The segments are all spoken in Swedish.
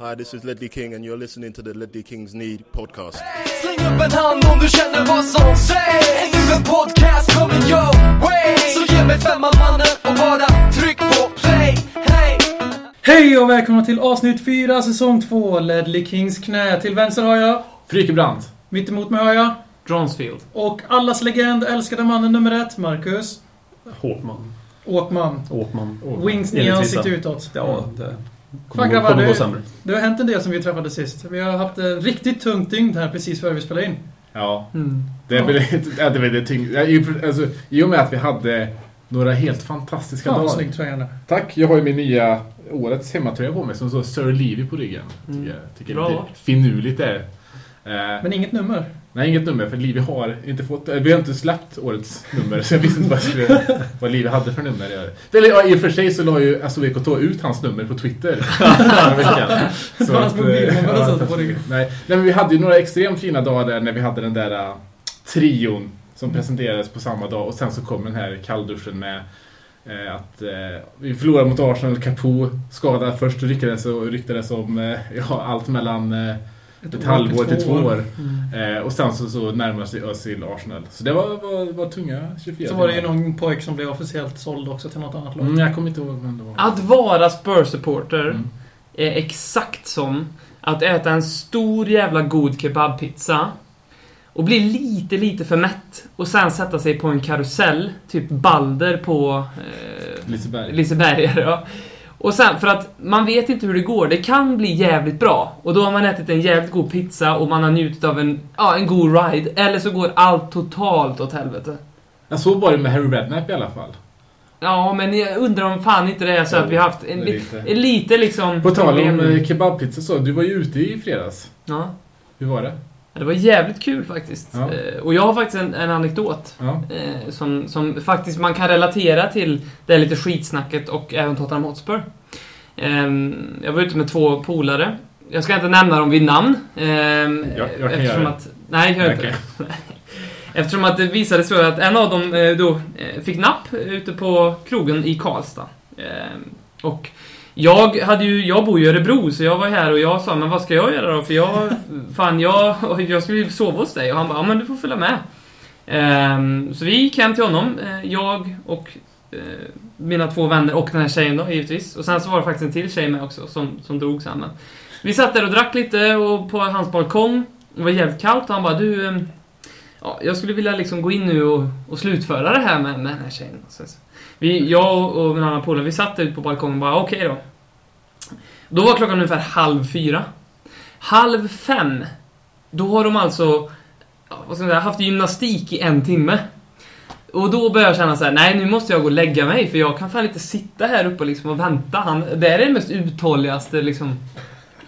Hi, this is Ledley King, and you're listening to the Ledley Kings Need podcast. Släng upp en hand om du känner vad som sägs Nu en podcast coming your way Så ge mig femman mannen och bara tryck på play Hey! Hej och välkomna till avsnitt 4, säsong 2, Ledley Kings knä. Till vänster har jag, Frykebrant. mitt emot mig har jag, Dronsfield. och allas legend, älskade mannen nummer ett, Marcus Håkman. Åkman. Åkman. Wings Enligt ansikte utåt. Ja, det Fan grabbar, det, det har hänt en del som vi träffade sist. Vi har haft en riktigt tungt dygn här precis före vi spelade in. Ja, Mm. det är väl ja, det, det tyng... ja, i och för- alltså, I och med att vi hade några helt fantastiska Fan dagar. snygg tröjan är. Tack, jag har ju min nya årets hemmatröja på mig som står Sir Levi på ryggen. Tycker Mm. jag tycker Bra. lite finurligt är det. eh, Men inget nummer. Nej, inget nummer för Livi har inte fått... eh, Vi har inte släppt årets nummer så jag visste inte vad, skulle, vad Livi hade för nummer. Eller ja, i och för sig så la ju SOVKT ut hans nummer på Twitter förra veckan. Var hans eh, ja. Nej, men vi hade ju några extremt fina dagar där när vi hade den där uh, trion som presenterades på samma dag och sen så kom den här kallduschen med eh, att eh, vi förlorade mot Arsenal, Capo skadad först ryktades och ryktades om eh, ja, allt mellan ett, år halvår till två år. Mm. Eh, och sen så, så närmade sig Özil Arsenal. Så det var, var, var tunga 24 Så var det ju någon pojk som blev officiellt såld också till något annat lag. Mm, jag kommer inte ihåg vem det var. Att vara Spurs-supporter Mm. är exakt som att äta en stor jävla god kebabpizza och bli lite, lite för mätt och sen sätta sig på en karusell, typ Balder på eh, Liseberg. Lisebergare. Ja. Och sen, för att man vet inte hur det går. Det kan bli jävligt bra. Och då har man ätit en jävligt god pizza och man har njutit av en, ja, en god ride. Eller så går allt totalt åt helvete. Jag såg bara det med Harry Redknapp i alla fall. Ja, men jag undrar om fan inte det är så att vi har haft en, lite. en lite liksom... På tal om eh, kebabpizza så, du var ju ute i fredags. Ja. Hur var det? Det var jävligt kul faktiskt. Ja. Eh, Och jag har faktiskt en, en anekdot. Ja. Eh, som, som faktiskt man kan relatera till det här lite skitsnacket och även Tottenham Hotspur. Ehm, jag var ute med två polare. Jag ska inte nämna dem vid namn. ehm, Jag- jag kan göra det. att, Nej, gör inte det. Eftersom att det visade sig att en av dem eh, då fick napp ute på krogen i Karlstad. Ehm, och jag hade ju, jag bor ju i Örebro, så jag var här och jag sa, men vad ska jag göra då? För jag, fan jag, jag skulle ju sova hos dig. Och han bara, ja men du får följa med. Um, så vi gick hem till honom, eh, jag och uh, mina två vänner och den här tjejen då, givetvis. Och sen så var det faktiskt en till tjej med också, som, som drog sen. Men vi satt där och drack lite och på hans balkong. Det var jävligt kallt och han bara, du... um, Ja, jag skulle vilja liksom gå in nu och, och slutföra det här med, med den här tjejen. Så, så. Vi, jag och, min annan polare, vi satt ute på balkongen och bara, okej då. Då var klockan ungefär halv fyra. Halv fem, då har de alltså vad ska man säga, haft gymnastik i en timme. Och då börjar jag känna så här: nej nu måste jag gå och lägga mig för jag kan fan inte sitta här uppe liksom och vänta. Han, det är det mest uthålligaste liksom,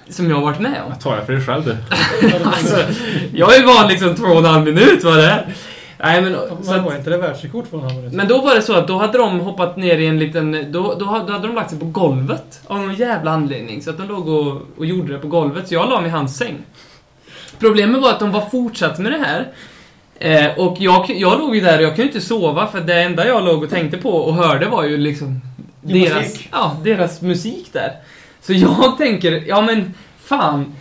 som jag har varit med om. Jag tar det för dig själv du. Alltså, jag är van liksom två och en halv minut var det. Nej men, så var att, inte det världsrekord en halv men då var det så att då hade de hoppat ner i en liten... Då, då, hade- de lagt sig på golvet av någon jävla anledning. Så att de låg och, och gjorde det på golvet. Så jag la mig i hans säng. Problemet var att de var fortsatt med det här. Eh, och jag, jag låg ju där och jag kunde inte sova för det enda jag låg och tänkte på och hörde var ju liksom Musik. deras, ja, deras musik där. Så jag tänker, ja men fan.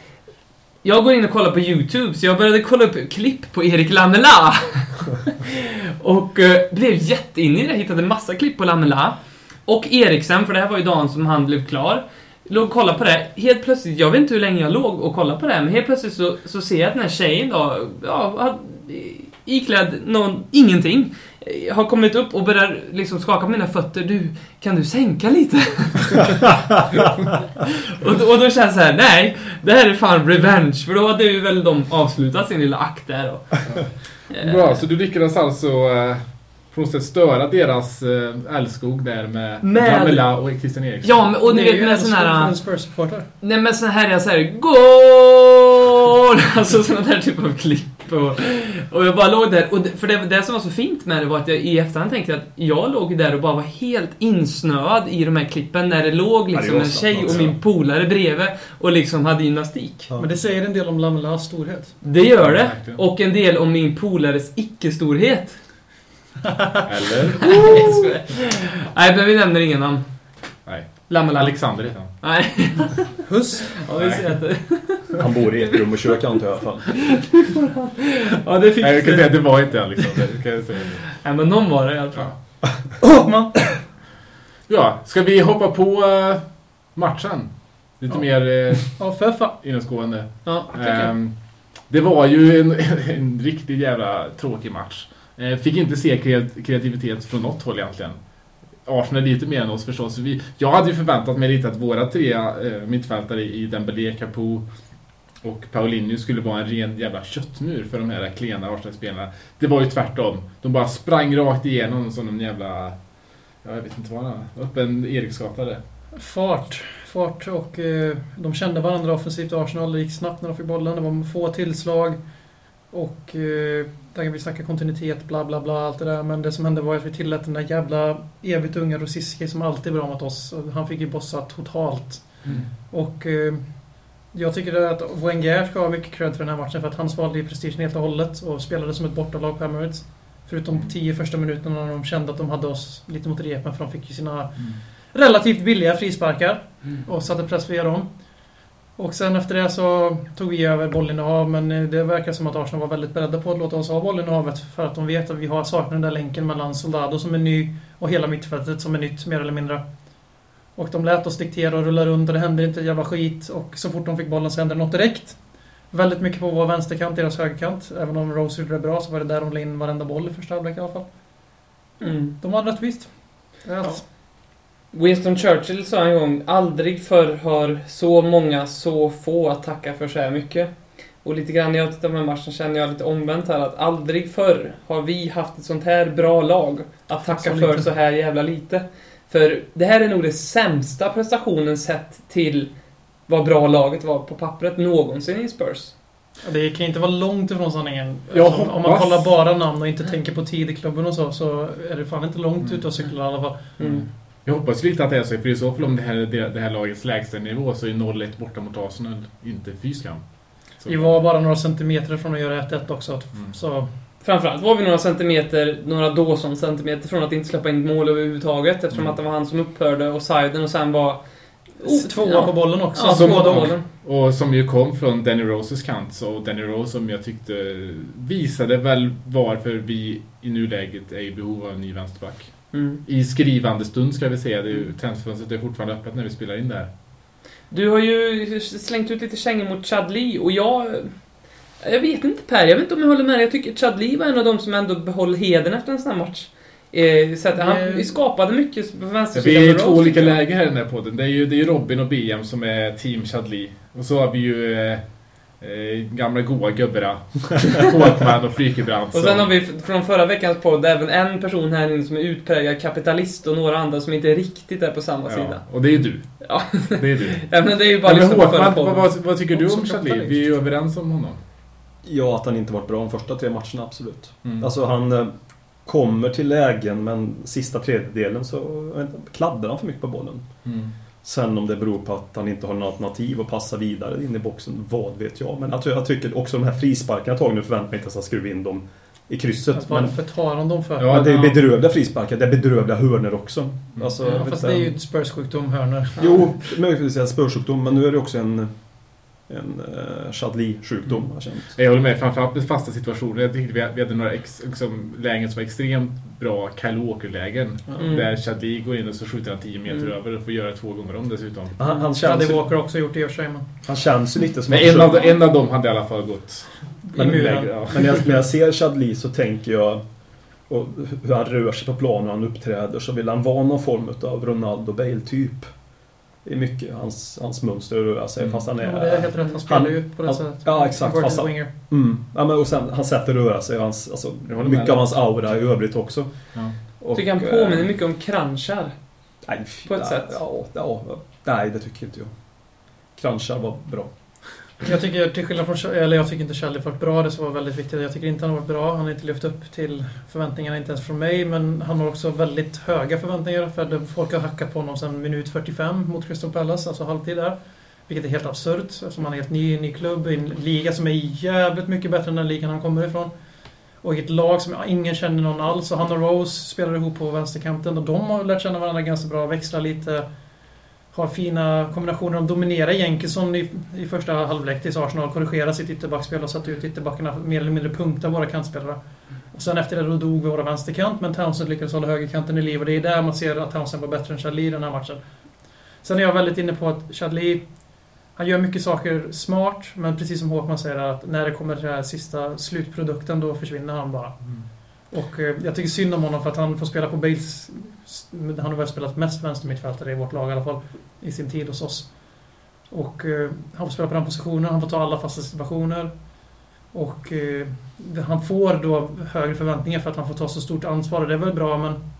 Jag går in och kollar på YouTube, så jag började kolla upp klipp på Erik Lamela. och eh, blev jätteinne i det, hittade massa klipp på Lamela. Och Eriksen, för det här var ju dagen som han blev klar. Låg och kollade på det. Helt plötsligt, jag vet inte hur länge jag låg och kollade på det men helt plötsligt så, så ser jag att den här tjejen då, ja, iklädd någon, ingenting. eh, Har kommit upp och börjar liksom skaka på mina fötter. Du, kan du sänka lite? och, då, och då känns det så här, nej, det här är fan revenge. För då hade ju väl de avslutat sin lilla akt där. Och, Eh, Bra, så du lyckades alltså eh, på något sätt störa deras eh, älskog där med, Med- och Christian Eriksson. Ja, men, och ni vet med sån här... Spurs-supporter. Nej men sån här, jag säger GÅL! Alltså såna där typ av klipp och, och jag bara låg där. Och det, för det, det som var så fint med det var att jag i efterhand tänkte att jag låg där och bara var helt insnöad i de här klippen när det låg Ja, liksom en tjej och också. min polare bredvid och liksom hade gymnastik. Men det säger en del om Lamelas storhet. Det gör det. Och en del om min polares icke-storhet. Eller? Nej, men vi nämner ingen namn. Lamela. Alexander heter han. Nej. Huss. Ja, vi ser att det... Han bor i ett rum och kök antar jag i alla fall. Ja, det fick Nej, jag kan säga att det var inte Alexander. det Kan jag säga. Nej, men någon var det i alla fall. Åkman. Ja, ska vi hoppa på eh, matchen? Lite Ja. mer eh, Ja, för fan. inåtgående. Ja. Ehm, det var ju en, en riktigt jävla tråkig match. Eh, fick inte se kreat- kreativitet från något håll egentligen. Arsenal lite mer än oss förstås. Vi, jag hade ju förväntat mig lite att våra tre eh, mittfältare i Dembélé, Capo och Paulinho skulle vara en ren jävla köttmur för de här klena Arsenal-spelarna. Det var ju tvärtom. De bara sprang rakt igenom som en jävla... Jag vet inte vad det var. Öppen Eriksgata där. Fart. Fart och eh, de kände varandra offensivt. Arsenal det gick snabbt när de fick bollen. Det var få tillslag. Och eh, där vi snacka kontinuitet, bla bla bla, allt det där. Men det som hände var att vi tillät den där jävla evigt unga Rosiski som alltid är bra mot oss. Han fick ju bossa totalt. Och eh, jag tycker att Wenger ska ha mycket cred för den här matchen för att han svalde ju prestigen helt och hållet och spelade som ett bortalag på Emirates. Förutom tio första minuterna när de kände att de hade oss lite mot repen för de fick ju sina relativt billiga frisparkar och satte press via dem. Och sen efter det så tog vi över bollinnehav men det verkar som att Arsenal var väldigt beredda på att låta oss ha bollinnehavet för att de vet att vi har saknar den där länken mellan Soldado som är ny och hela mittfältet som är nytt mer eller mindre. Och de lät oss diktera och rulla runt och det hände inte jävla skit och så fort de fick bollen så hände det något direkt. Väldigt mycket på vår vänsterkant, deras högerkant. Även om Rose gjorde det bra så var det där de la in varenda boll i första halvlek i alla fall. Mm. De hade rätt visst. Är allt. Winston Churchill sa en gång aldrig förr har så många så få att tacka för så här mycket. Och lite grann när jag tittar på den matchen känner jag lite omvänt här att aldrig förr har vi haft ett sånt här bra lag att tacka Så för lite. så här jävla lite. För det här är nog det sämsta prestationen sett till vad bra laget var på pappret någonsin i Spurs. Det kan inte vara långt ifrån sanningen. Alltså, om man kollar bara namn och inte tänker på tid i klubben och så, så är det fan inte långt ute och cyklar i alla fall. Mm. Jag hoppas lite att det är så, för i så fall om det här är det, det här lagets lägsta nivå så är 0-1 borta mot Arsenal inte fy skam. Vi var bara några centimeter från att göra 1-1 också. Mm. Så Framförallt var vi några centimeter, några Dawson-centimeter från att inte släppa in mål överhuvudtaget eftersom Mm. att det var han som upphörde och siden och sen var... tvåa ja. på bollen också. Ja, Som- på Både och. bollen. Och som ju kom från Danny Roses kant, så Danny Rose som jag tyckte visade väl varför vi i nuläget är i behov av en ny vänsterback. Mm. I skrivande stund ska vi säga, det är ju, transferfönstret är fortfarande öppet när vi spelar in det här. Du har ju slängt ut lite kängor mot Chad Lee och jag... Jag vet inte Per, jag vet inte om jag håller med dig. Jag tycker Chad Lee var en av de som ändå behöll heden efter en sån här match. Eh, så att han Det- skapade mycket på vänstersidan. vi är i två olika läger här i den här podden. Det är ju, det är ju Robin och BM som är team Chadli. Och så har vi ju eh, eh, gamla goa gubbarna. Håkman och Frykebrant. Och sen har vi från förra veckans podd även en person här inne som är utpräglad kapitalist och några andra som inte riktigt är på samma sida. Ja, och det är ju du. Ja. Det är du. Ja, men det är ju bara Ja, men förra Håkman, vad, vad, vad tycker du om Chadli? Vi är ju överens om honom. Ja, att han inte varit bra de första tre matcherna, absolut. Mm. Alltså han eh, kommer till lägen men sista tredjedelen så kladdar han för mycket på bollen. Mm. Sen om det beror på att han inte har något alternativ och passar vidare in i boxen, vad vet jag. Men alltså, jag tycker också de här frisparkarna tagna, nu förväntar mig inte att han skruvar in dem i krysset. Men, Varför tar han dem för? Ja, men det är bedrövliga frisparkar, det är bedrövliga hörnor också. Alltså, jag Ja, fast det är ju Spurs-sjukdom, hörnor. Jo, möjligtvis en spörsjukdom, men nu är det också en, en uh, Chadli-sjukdom. har jag håller med, framförallt med fasta situationer. Jag tyckte vi vi hade några ex, liksom, lägen som var extremt bra Kyle Walker-lägen. Mm. Där Chadli går in och så skjuter han 10 meter Mm. över och får göra två gånger om dessutom. Han, han, känns, ju, Walker också gjort det i och för sig, men... han känns ju lite som Men en av, en av dem hade i alla fall gått lägre, ja. Men när jag, när jag ser Chadli så tänker jag och hur han rör sig på planen och han uppträder så vill han vara någon form av Ronaldo Bale-typ. Det är mycket hans, hans mönster att röra sig Mm. fast han Ja, är... men det är helt rätt. Han spelar han- ju på det sättet. ja, exakt. Fast han- winger. Mm. Ja, men och sen hans sätt att röra sig hans, alltså, mycket dig. av hans aura i övrigt också. Ja. Och, tycker han eh, påminner mycket om Kranchar. Nej, på ett ja, sätt. Ja, ja, nej, det tycker inte jag. Kranchar var bra. Jag tycker till skillnad från... Eller jag tycker inte Charlie varit bra, det som var väldigt viktigt. Jag tycker inte han har varit bra. Han har inte lyft upp till förväntningarna, inte ens från mig. Men han har också väldigt höga förväntningar. För folk har hackat på honom sedan minut 45 mot Crystal Palace, alltså halvtid där. Vilket är helt absurt eftersom han är helt ny i en ny klubb i en liga som är jävligt mycket bättre än den ligan han kommer ifrån. Och i ett lag som ingen känner någon alls. Och han och Rose spelar ihop på vänsterkanten och de har lärt känna varandra ganska bra, växlar lite har fina kombinationer. De dominerar Jenkinson i, i första halvlek tills Arsenal korrigerar sitt ytterbackspel och satt ut ytterbackarna mer eller mindre punkta våra kantspelare. Och sen efter det då dog våra vänsterkant, men Townsend lyckades hålla högerkanten i liv och det är där man ser att Townsend var bättre än Chadli i den här matchen. Sen är jag väldigt inne på att Chadli, han gör mycket saker smart, men precis som Håkman säger att när det kommer till den här sista slutprodukten, då försvinner han bara. Mm. Och eh, jag tycker synd om honom för att han får spela på Bales... Han har väl spelat mest vänstermittfältare i vårt lag i alla fall. I sin tid hos oss. Och eh, han får spela på den positionen, han får ta alla fasta situationer. Och eh, han får då högre förväntningar för att han får ta så stort ansvar och det är väl bra men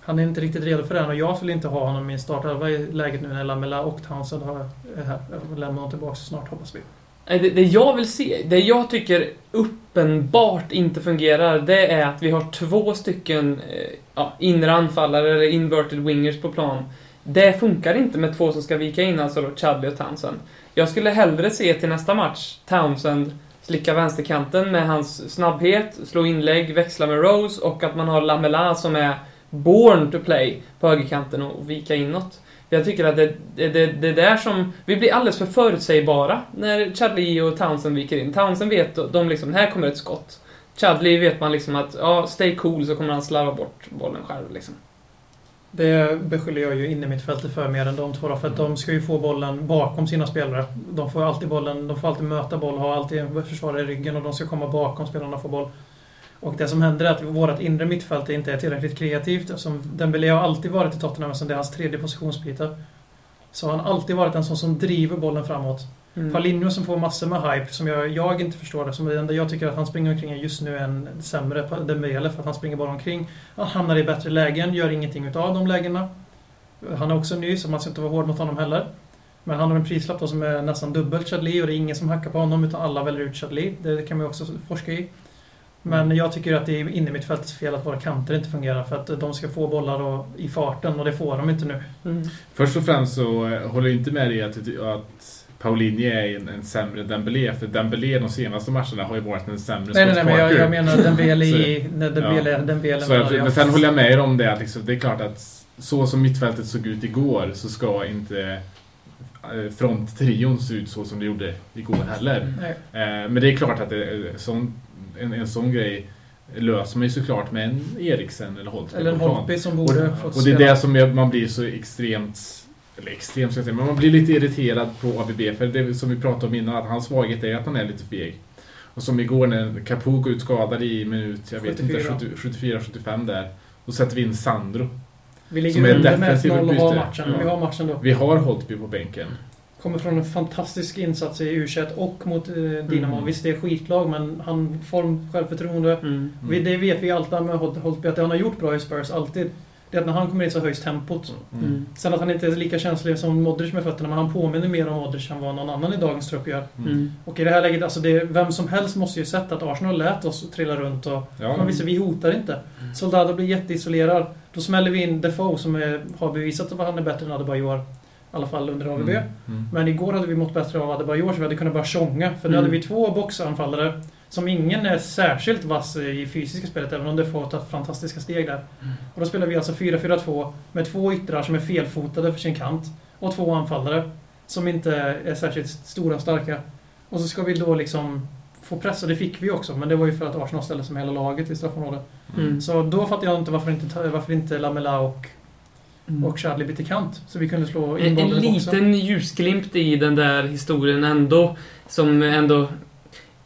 han är inte riktigt redo för det än och jag vill inte ha honom i startelva i läget nu när Lamela och Townsend har, är här. Lämnar honom tillbaka snart hoppas vi. Det, det jag vill se, det jag tycker uppenbart inte fungerar, det är att vi har två stycken eh, ja, inre anfallare eller inverted wingers på plan. Det funkar inte med två som ska vika in, alltså då Chadley och Townsend. Jag skulle hellre se till nästa match Townsend slicka vänsterkanten med hans snabbhet, slå inlägg, växla med Rose och att man har Lamela som är born to play på högerkanten och vika inåt. Jag tycker att det, det, det, det där som... Vi blir alldeles för förutsägbara när Chadley och Townsend viker in. Townsend vet de liksom, här kommer ett skott. Chadley vet man liksom att, ja, stay cool så kommer han slarva bort bollen själv liksom. Det beskyller jag ju inne mitt fält för mer än de två då, för att de ska ju få bollen bakom sina spelare. De får alltid bollen, de får alltid möta boll, ha alltid en försvarare i ryggen och de ska komma bakom spelarna och få boll. Och det som händer är att vårt inre mittfält inte är tillräckligt kreativt. Eftersom Dembélé har alltid varit i Tottenham, eftersom det är hans tredje positionsbyte. Så har han alltid varit en sån som driver bollen framåt. Mm. Paulinho som får massor med hype, som jag, jag inte förstår det. Som det enda jag tycker att han springer omkring är just nu en sämre Dembele för att han springer bara omkring. Han hamnar i bättre lägen, gör ingenting utav de lägena. Han är också ny, så man ska inte vara hård mot honom heller. Men han har en prislapp som är nästan dubbelt Chadli och det är ingen som hackar på honom utan alla väljer ut Chadli. Det kan man också forska i. Men jag tycker att det är inne i mitt fältets fel att våra kanter inte fungerar för att de ska få bollar då i farten och det får de inte nu. Mm. Först och främst så eh, håller jag inte med dig att, att Paulinho är en, en sämre Dembélé. För Dembélé de senaste matcherna har ju varit en sämre Nej, nej, nej, men jag, jag menar Dembele Så- i... När Dembele, Dembele Så, jag. men sen håller jag med er om det att liksom, det är klart att så som mittfältet såg ut igår så ska inte eh, fronttrion se ut så som det gjorde igår heller. Nej. Eh, Men det är klart att det, är sån, en, en sån grej löser man ju såklart med en Eriksen eller Holtby Eller en. Holtby som borde fått Och det är det som gör, man blir så extremt eller extremt ska jag säga, men man blir lite irriterad på ABB för det som vi pratade om innan, att hans svaghet är att han är lite feg. Och som igår när Capo går ut skadad i minut, jag vet 74. inte, 74-75 där. Då sätter vi in Sandro. Vi som ligger under med defensiv 1-0 och har matchen. Ja. Vi har matchen då. Vi har Holtby på bänken. Kommer från en fantastisk insats i U21 och mot eh, Dinamo. Mm. Visst, det är skitlag, men han form, självförtroende. Mm. Vi, det vet vi alltid med Hol- Holtby, att det han har gjort bra i Spurs, alltid. Det är att när han kommer in så höjs tempot. Mm. Sen att han inte är lika känslig som Modric med fötterna, men han påminner mer om Modric än vad någon annan i dagens trupp gör. Mm. Och i det här läget, alltså det, vem som helst måste ju sett att Arsenal lät oss trilla runt och... Ja. Visst, vi hotar inte. Soldado blir jätteisolerad. Då smäller vi in Defoe som är, har bevisat att han är bättre än Adebayor. I alla fall under AVB. Mm. Mm. Men igår hade vi mått bättre av Adebayor så vi hade kunnat börja tjonga. För nu Mm. hade vi två boxanfallare som ingen är särskilt vass i fysiska spelet, även om det får ta fantastiska steg där. Och då spelar vi alltså 4-4-2 med två yttrar som är felfotade för sin kant och två anfallare som inte är särskilt stora och starka. Och så ska vi då liksom få press, och det fick vi också, men det var ju för att Arsenal ställde sig med hela laget i straffområdet. Mm. Så då fattar jag inte varför inte, varför inte Lamela och, Mm. och Chadley bytte kant. Så vi kunde slå in En, en bollen i boxen. liten ljusglimt i den där historien ändå, som ändå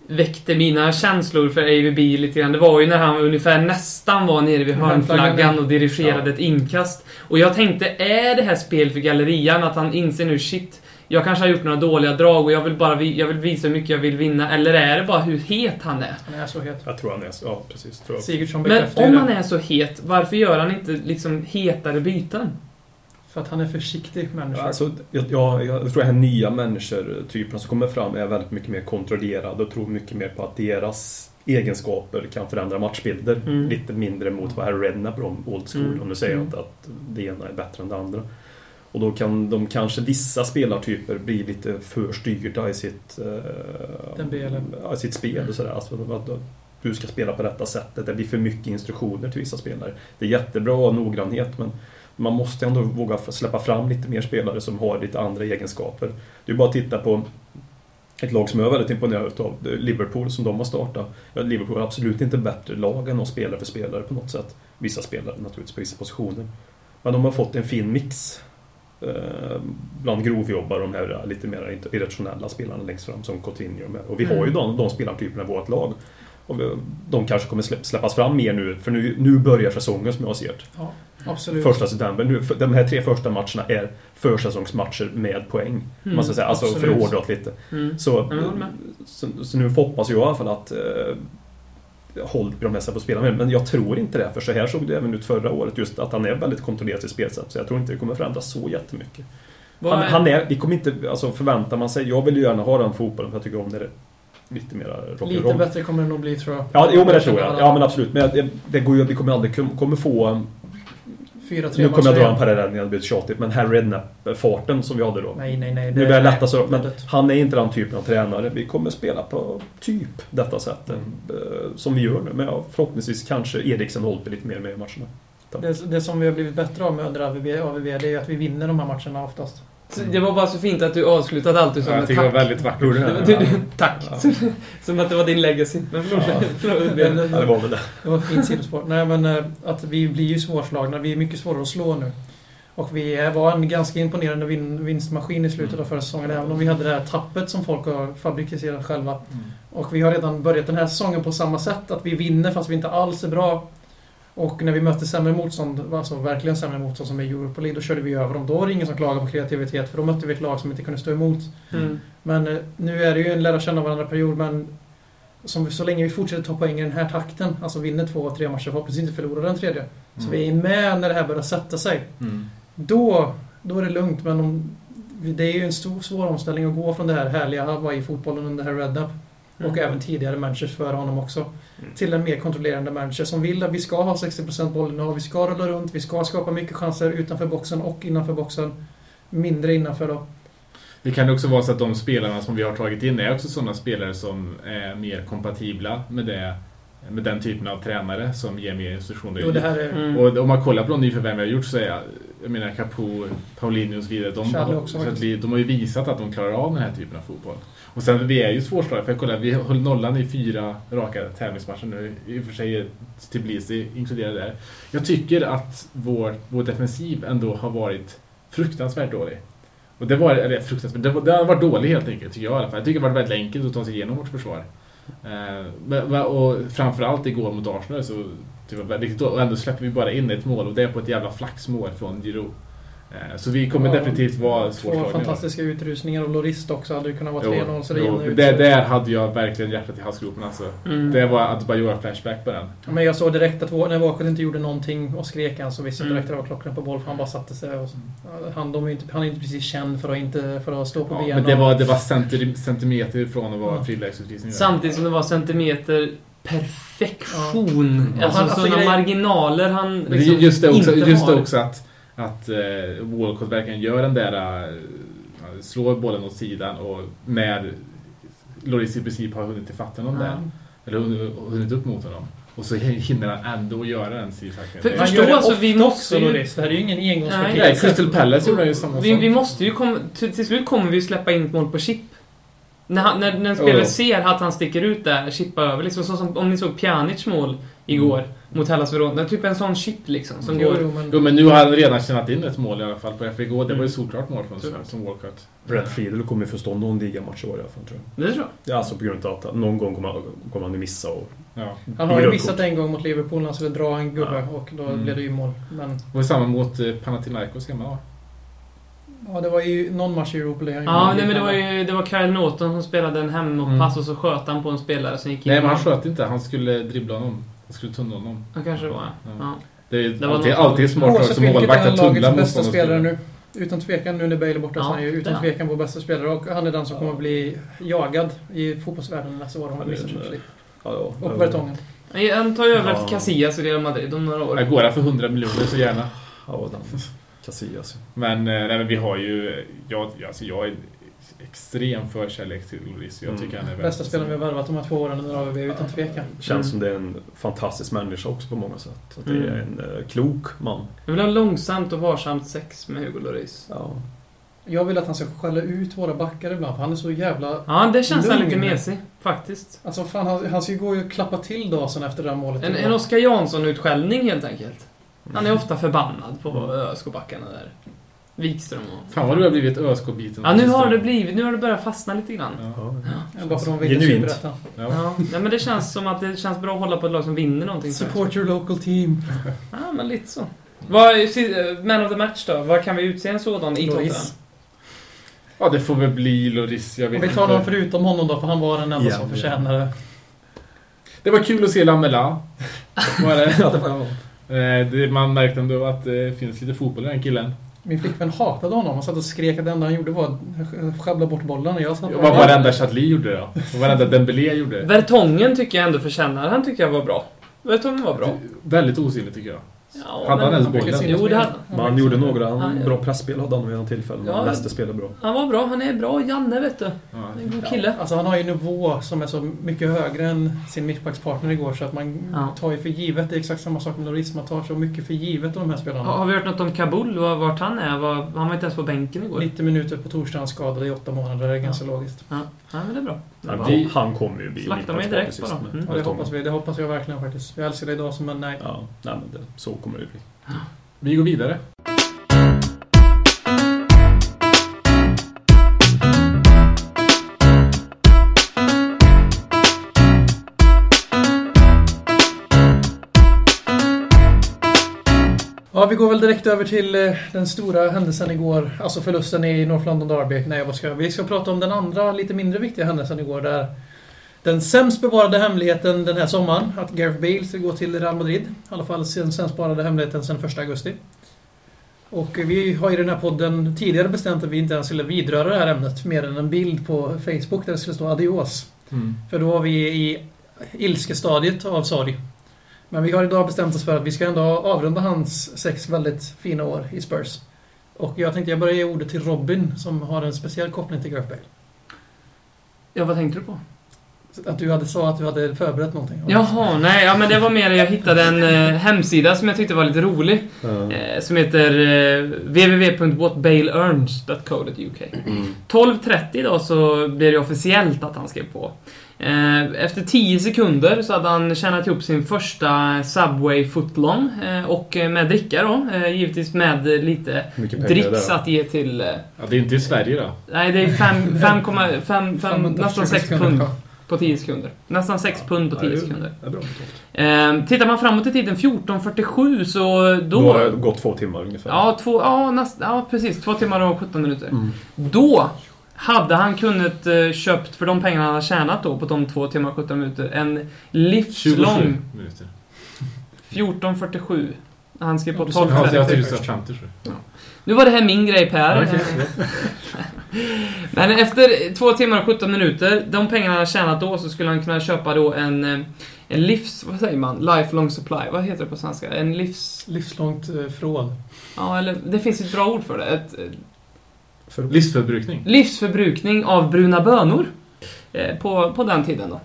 väckte mina känslor för AVB lite grann. Det var ju när han ungefär nästan var nere vid hörnflaggan och dirigerade ett inkast. Och jag tänkte, är det här spel för gallerian? Att han inser nu, shit, jag kanske har gjort några dåliga drag och jag vill bara jag vill visa hur mycket jag vill vinna. Eller är det bara hur het han är? Han är så het. Jag tror han är så. Ja, precis. Tror jag. Sigurdsson Men om han är så het, varför gör han inte liksom hetare byten? För att han är försiktig människa. Ja, Alltså, jag, jag, jag tror att den här nya människor-typerna som kommer fram är väldigt mycket mer kontrollerade och tror mycket mer på att deras egenskaper kan förändra matchbilder. Mm. Lite mindre mot vad Harry Redknapp om old school. Mm. Om du säger Mm. att, att det ena är bättre än det andra. Och då kan de kanske, vissa spelartyper, bli lite för styrda i sitt, eh, i sitt spel. Och sådär. Alltså, att, att du ska spela på detta sättet. Det blir för mycket instruktioner till vissa spelare. Det är jättebra noggrannhet men Man måste ändå våga släppa fram lite mer spelare som har lite andra egenskaper. Det är bara att titta på ett lag som jag är väldigt imponerad är Liverpool som de har startat. Liverpool är absolut inte bättre lag än oss spelare för spelare på något sätt. Vissa spelare naturligtvis på vissa positioner. Men de har fått en fin mix. Eh, bland grovjobbare de här lite mer irrationella spelarna längst fram som Coutinho. Och vi har ju de, de spelartyperna i vårt lag. Och de kanske kommer släpp- släppas fram mer nu, för nu, nu börjar säsongen som jag ser det. Ja, absolut. Första september. Nu, för- de här tre första matcherna är försäsongsmatcher med poäng. Mm, man ska säga. Alltså för absolut. att hårdra det lite. Mm. Så, med. så, så nu hoppas jag i alla fall att de här får spela med. Men jag tror inte det, för så här såg det även ut förra året. Just att han är väldigt kontrollerad i spelsätt. Så jag tror inte det kommer förändras så jättemycket. Han, är- han är, vi kommer inte, alltså förväntar man sig, jag vill ju gärna ha den fotbollen för jag tycker om det lite mer rock'n'roll. Lite bättre kommer det nog bli tror jag. Ja, jo men det tror jag. Ja men absolut. Men det, det går ju, vi kommer aldrig kom- kommer få... Fyra, tre Nu kommer jag dra en parallell när det blir tjatigt, men Harry Redknapp-farten som vi hade då. Nej, nej, nej. Nu börjar jag lätta så, men det- han är inte den typen av tränare. Vi kommer spela på typ detta sättet. Mm. eh, Som vi gör nu. Men ja, förhoppningsvis kanske Eriksen Holtby lite mer med i matcherna. Det, det som vi har blivit bättre av med under AVB, AVB det är ju att vi vinner de här matcherna oftast. Det var bara så fint att du avslutade allt du sa Jag med tycker det tack. var väldigt vackert. Det det? var- Ja. du- du- Tack. Som att det var din legacy. Men förlåt. Ja. förlåt. Det, Ja, det var väl det. det var ett fint sidospår. Nej men eh, att vi blir ju svårslagna. Vi är mycket svårare att slå nu. Och vi är- var en ganska imponerande vin, vinstmaskin i slutet av förra säsongen. Även om vi hade det här tappet som folk har fabricerat själva. Och vi har redan börjat den här säsongen på samma sätt. Att vi vinner fast vi inte alls är bra. Och när vi möter sämre motstånd, alltså verkligen sämre motstånd som i Europa League, då körde vi över dem. Då var det ingen som klagade på kreativitet, för då mötte vi ett lag som inte kunde stå emot. Mm. Men eh, nu är det ju en lära känna varandra-period, men som, så länge vi fortsätter ta poäng i den här takten, alltså vinner två, tre matcher, förhoppningsvis inte förlorar den tredje. Så vi är med när det här börjar sätta sig. Mm. Då, då är det lugnt, men om, det är ju en stor, svår omställning att gå från det här härliga Hawaii-fotbollen under herr Redknapp och Mm. även tidigare managers före honom också. Till en mer kontrollerande manager som vill att vi ska ha 60% bollinnehav, vi ska rulla runt, vi ska skapa mycket chanser utanför boxen och innanför boxen. Mindre innanför då. Det kan också vara så att de spelarna som vi har tagit in är också sådana spelare som är mer kompatibla med, det, med den typen av tränare som ger mer instruktioner. Jo, det här är... Mm. Och om man kollar på de nyförvärv vi har gjort så är jag menar Capo, Paulinho och så vidare. De, har, också så att vi, de har ju visat att de klarar av den här typen av fotboll. Och sen vi är ju svårslagna. För jag kollar, vi höll nollan i fyra raka tävlingsmatcher nu. I och för sig är Tbilisi inkluderade där. Jag tycker att vår, vår defensiv ändå har varit fruktansvärt dålig. Och det var, eller fruktansvärt, det, var, det har varit dålig helt enkelt tycker jag i alla fall. Jag tycker det har varit väldigt enkelt att ta sig igenom vårt försvar. Eh, och framförallt igår mot Arsenal så det var väldigt. Och ändå släpper vi bara in ett mål och det är på ett jävla flaxmål från Giroud. Eh, så vi kommer Ja, definitivt vara Två svårslagna. fantastiska utrustningar och Lorist också hade ju kunnat vara Jo, 3-0 så det jo, det. Där hade jag verkligen hjärtat i halsgropen alltså. Mm. Det var Adebayor-flashback på den. Men jag såg direkt att när Walcott inte gjorde någonting och skrek han så visste jag Mm. direkt att det var klockan på boll för han bara satte sig. Och, han, de är inte, han är inte precis känd för att, inte, för att stå på Ja, benen. men det var, det var centi- centimeter ifrån att vara Ja. frilägesutvisning. Samtidigt som det var centimeter perfektion. Ja. Alltså Han- alltså sådana marginaler han Men det är liksom just det också, inte just det har. också att, att eh, Walcott verkligen gör den där... Eh, slår bollen åt sidan och när Loris i princip har hunnit ifatt honom där. Eller hunnit, hunnit upp mot honom. Och så hinner han ändå göra den sidtackningen. För- Han förstå gör det alltså, vi också, måste ju- Loris. Det här är ju ingen Nej. engångsföreteelse. Nej, Crystal Palace gjorde ju samma Vi, sak. vi måste ju komma... Till, till slut kommer vi släppa in ett mål på chip. När, han, när, när en spelare Ja. ser att han sticker ut där, chippar över. Liksom, så som om ni såg Pjanic mål igår mot Hellas Verona. Typ en sån chip liksom. Som Jo, går... jo, men, Jo men nu har han redan tjänat in ett mål i alla fall på igår. Det var ju Mm. solklart mål från Såklart. som Walcott. Brad Friedel kommer få stå någon ligamatch i år i alla fall tror jag. Det tror jag. Ja, alltså på grund av att någon gång kommer, kommer han att missa och... Ja. han har ju missat en gång mot Liverpool när han skulle dra en gubbe Ja. och då Mm. blev det ju mål. Men Det var samma mot eh, Panathinaikos hemma va? Ja, det var ju någon match i Europa League. Ja, nej, men det var ju det var Kyle Norton som spelade en hemåtpass Mm. och så sköt han på en spelare som gick in. Nej men han sköt inte, han skulle dribbla honom. Han skulle tunnla honom. Ja, kanske det var. Ja. Ja. Det är Det var alltid, något- alltid smart lag som målvakt är att han tunnla lagets bästa spelare spelare. nu. Utan tvekan, nu när Bale är borta så Ja, är han ju är utan han. tvekan vår bästa spelare. Och han är den som kommer att bli jagad i fotbollsvärlden nästa år om han missar en- Champions League. Och Vertongen. Han tar ju över Ja. efter Casillas i Real Madrid om några år. Jag går där för 100 miljoner så gärna. Ja, Casillas. Men, eh, nej, men vi har ju... Jag, alltså jag, är- extrem förkärlek till Lloris. Jag tycker han är Bästa spelaren vi har värvat de här två åren under AVB, utan tvekan. Känns som det är en fantastisk människa också på många sätt. Att det är en eh, klok man. Jag vill ha långsamt och varsamt sex med Hugo Lloris. Ja. Jag vill att han ska skälla ut våra backar ibland, för han är så jävla... Ja, det känns han Lugn. lite mesig. Faktiskt. Alltså fan, han, han ska ju gå och klappa till Dasen efter det här målet. En, en Oskar Jansson-utskällning helt enkelt. Han är ofta förbannad på ÖSK-backarna där. Wikström och... Fan vad du har blivit ÖSK-biten. Ja, nu har det blivit... Nu har det börjat fastna lite grann. Ja. Ja, bara för de vill Genuint. Ja. Ja, nej, men det känns som att det känns bra att hålla på ett lag som vinner någonting. Support your local team. Ja, men lite så. Vad, är- man of the match då? Vad kan vi utse en sådan i Tottenham? Ja, det får väl bli Lloris. Jag vet Om vi tar inte. någon förutom honom då, för han var den enda Ja, som ja. förtjänar det. Det var kul att se Lamela. Var det? Ja, det var. Eh, det, man märkte ändå att det finns lite fotboll i den killen. Min flickvän hatade honom. Han satt och skrek att det enda han gjorde var att sjabbla bort bollen. Och jag satt Och vad varenda Chatli gjorde då. Och varenda Dembélé gjorde. Vertongen tycker jag ändå förtjänar. Han tycker jag var bra. Vertongen var bra. Väldigt osynlig tycker jag. Ja, Hade han ens bollen? Jo, det hade- Men han gjorde några Ja, ja. bra pressspel hade han vid några tillfällen. Ja. Nästa spelade bra. Han var bra. Han är bra. Janne, vet du. Ja. Han en god kille. Alltså han har ju en nivå som är så mycket högre än sin mittbackspartner igår så att man Ja. tar ju för givet. Det är exakt samma sak med Lloris. Man tar så mycket för givet av de här spelarna. Har, har vi hört något om Kabul? Var- Vart han är? Han var inte ens på bänken igår. 90 minuter på torsdagen skadad i åtta månader. Det är ganska logiskt. Ja, ja men det är bra. Det är Han, bra. Vi- han kommer ju bli Slakta mig direkt bara. Mm. Ja, det Vertongen. hoppas vi. Det hoppas jag verkligen faktiskt. Jag älskar dig idag som men nej. Ja, nej men det, så kommer det bli. Vi går vidare. Ja, vi går väl direkt över till eh, den stora händelsen igår. Alltså förlusten i North London Derby. Nej, vad ska? Vi ska prata om den andra, lite mindre viktiga händelsen igår. Där den sämst bevarade hemligheten den här sommaren, att Gareth Bale ska gå till Real Madrid. I alla fall den sämst bevarade hemligheten sedan 1 augusti. Och vi har i den här podden tidigare bestämt att vi inte ens skulle vidröra det här ämnet mer än en bild på Facebook där det skulle stå adios. Mm. För då var vi i ilskestadiet av sorg. Men vi har idag bestämt oss för att vi ska ändå avrunda hans sex väldigt fina år i Spurs. Och jag tänkte jag börjar ge ordet till Robin som har en speciell koppling till Gareth Bale. Ja, vad tänkte du på? Att du hade sa att du hade förberett någonting. Jaha, nej, ja, men det var mer jag hittade en eh, hemsida som jag tyckte var lite rolig. Eh, som heter eh, www.whatbaleearns.co.uk. Mm. 12.30 idag så blev det officiellt att han skrev på. Eh, Efter 10 sekunder så hade han tjänat ihop sin första Subway footlong eh, och med dricka då, eh, givetvis med lite dricks att ge till... Ja, det är inte i Sverige då. Nej, det är 5,5, fem- fem- nästan 6 pund Ja. på 10 sekunder. Nästan 6 pund på Ja, 10 det är- sekunder. Det är bra betalt. Eh, tittar man framåt i tiden 14.47 så Då då... har det gått två timmar ungefär. Ja, två, ja, näst, ja, precis. Två timmar och 17 minuter. Mm. Då hade han kunnat eh, köpt, för de pengarna han har tjänat då på de två timmar och 17 minuter, en 27 livslång minuter. 14.47. Han skrev på Ja, du sa- 12.30. Ja, jag tyckte först. du sa 50 tror jag. Nu var det här min grej Per. Men efter två timmar och 17 minuter, de pengarna han har tjänat då, så skulle han kunna köpa då en, eh, en livs... Vad säger man? Lifelong supply. Vad heter det på svenska? En livs... Livslångt eh, förråd. Ja, eller det finns ett bra ord för det. Ett, För, Livsförbrukning. livsförbrukning av bruna bönor. Eh, på, på den tiden då.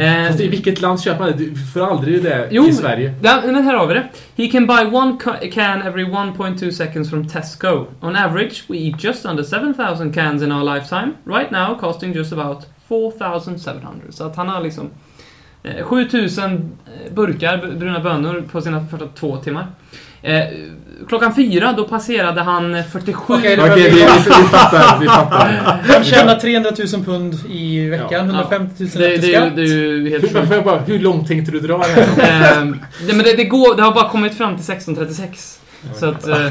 Eh, Fast i vilket land köper man det? Du får aldrig det Jo. i Sverige. Ja, men här har vi det. He can buy one ca- can every 1.2 seconds from Tesco. On average, we eat just under 7000 cans in our lifetime. Right now, costing just about 4700. Så att han har liksom 7000 burkar b- bruna bönor på sina första två timmar. Eh, klockan fyra, då passerade han 47... Okej, det- Okej, vi, vi, vi fattar. Vi fattar. Han tjänar 300 000 pund i veckan. Ja. 150 000 det, efter det, skatt. det är ju helt Hur, bara, hur långt tänkte du dra det här? Det, men det, det, går, det har bara kommit fram till 1636. Så att, eh,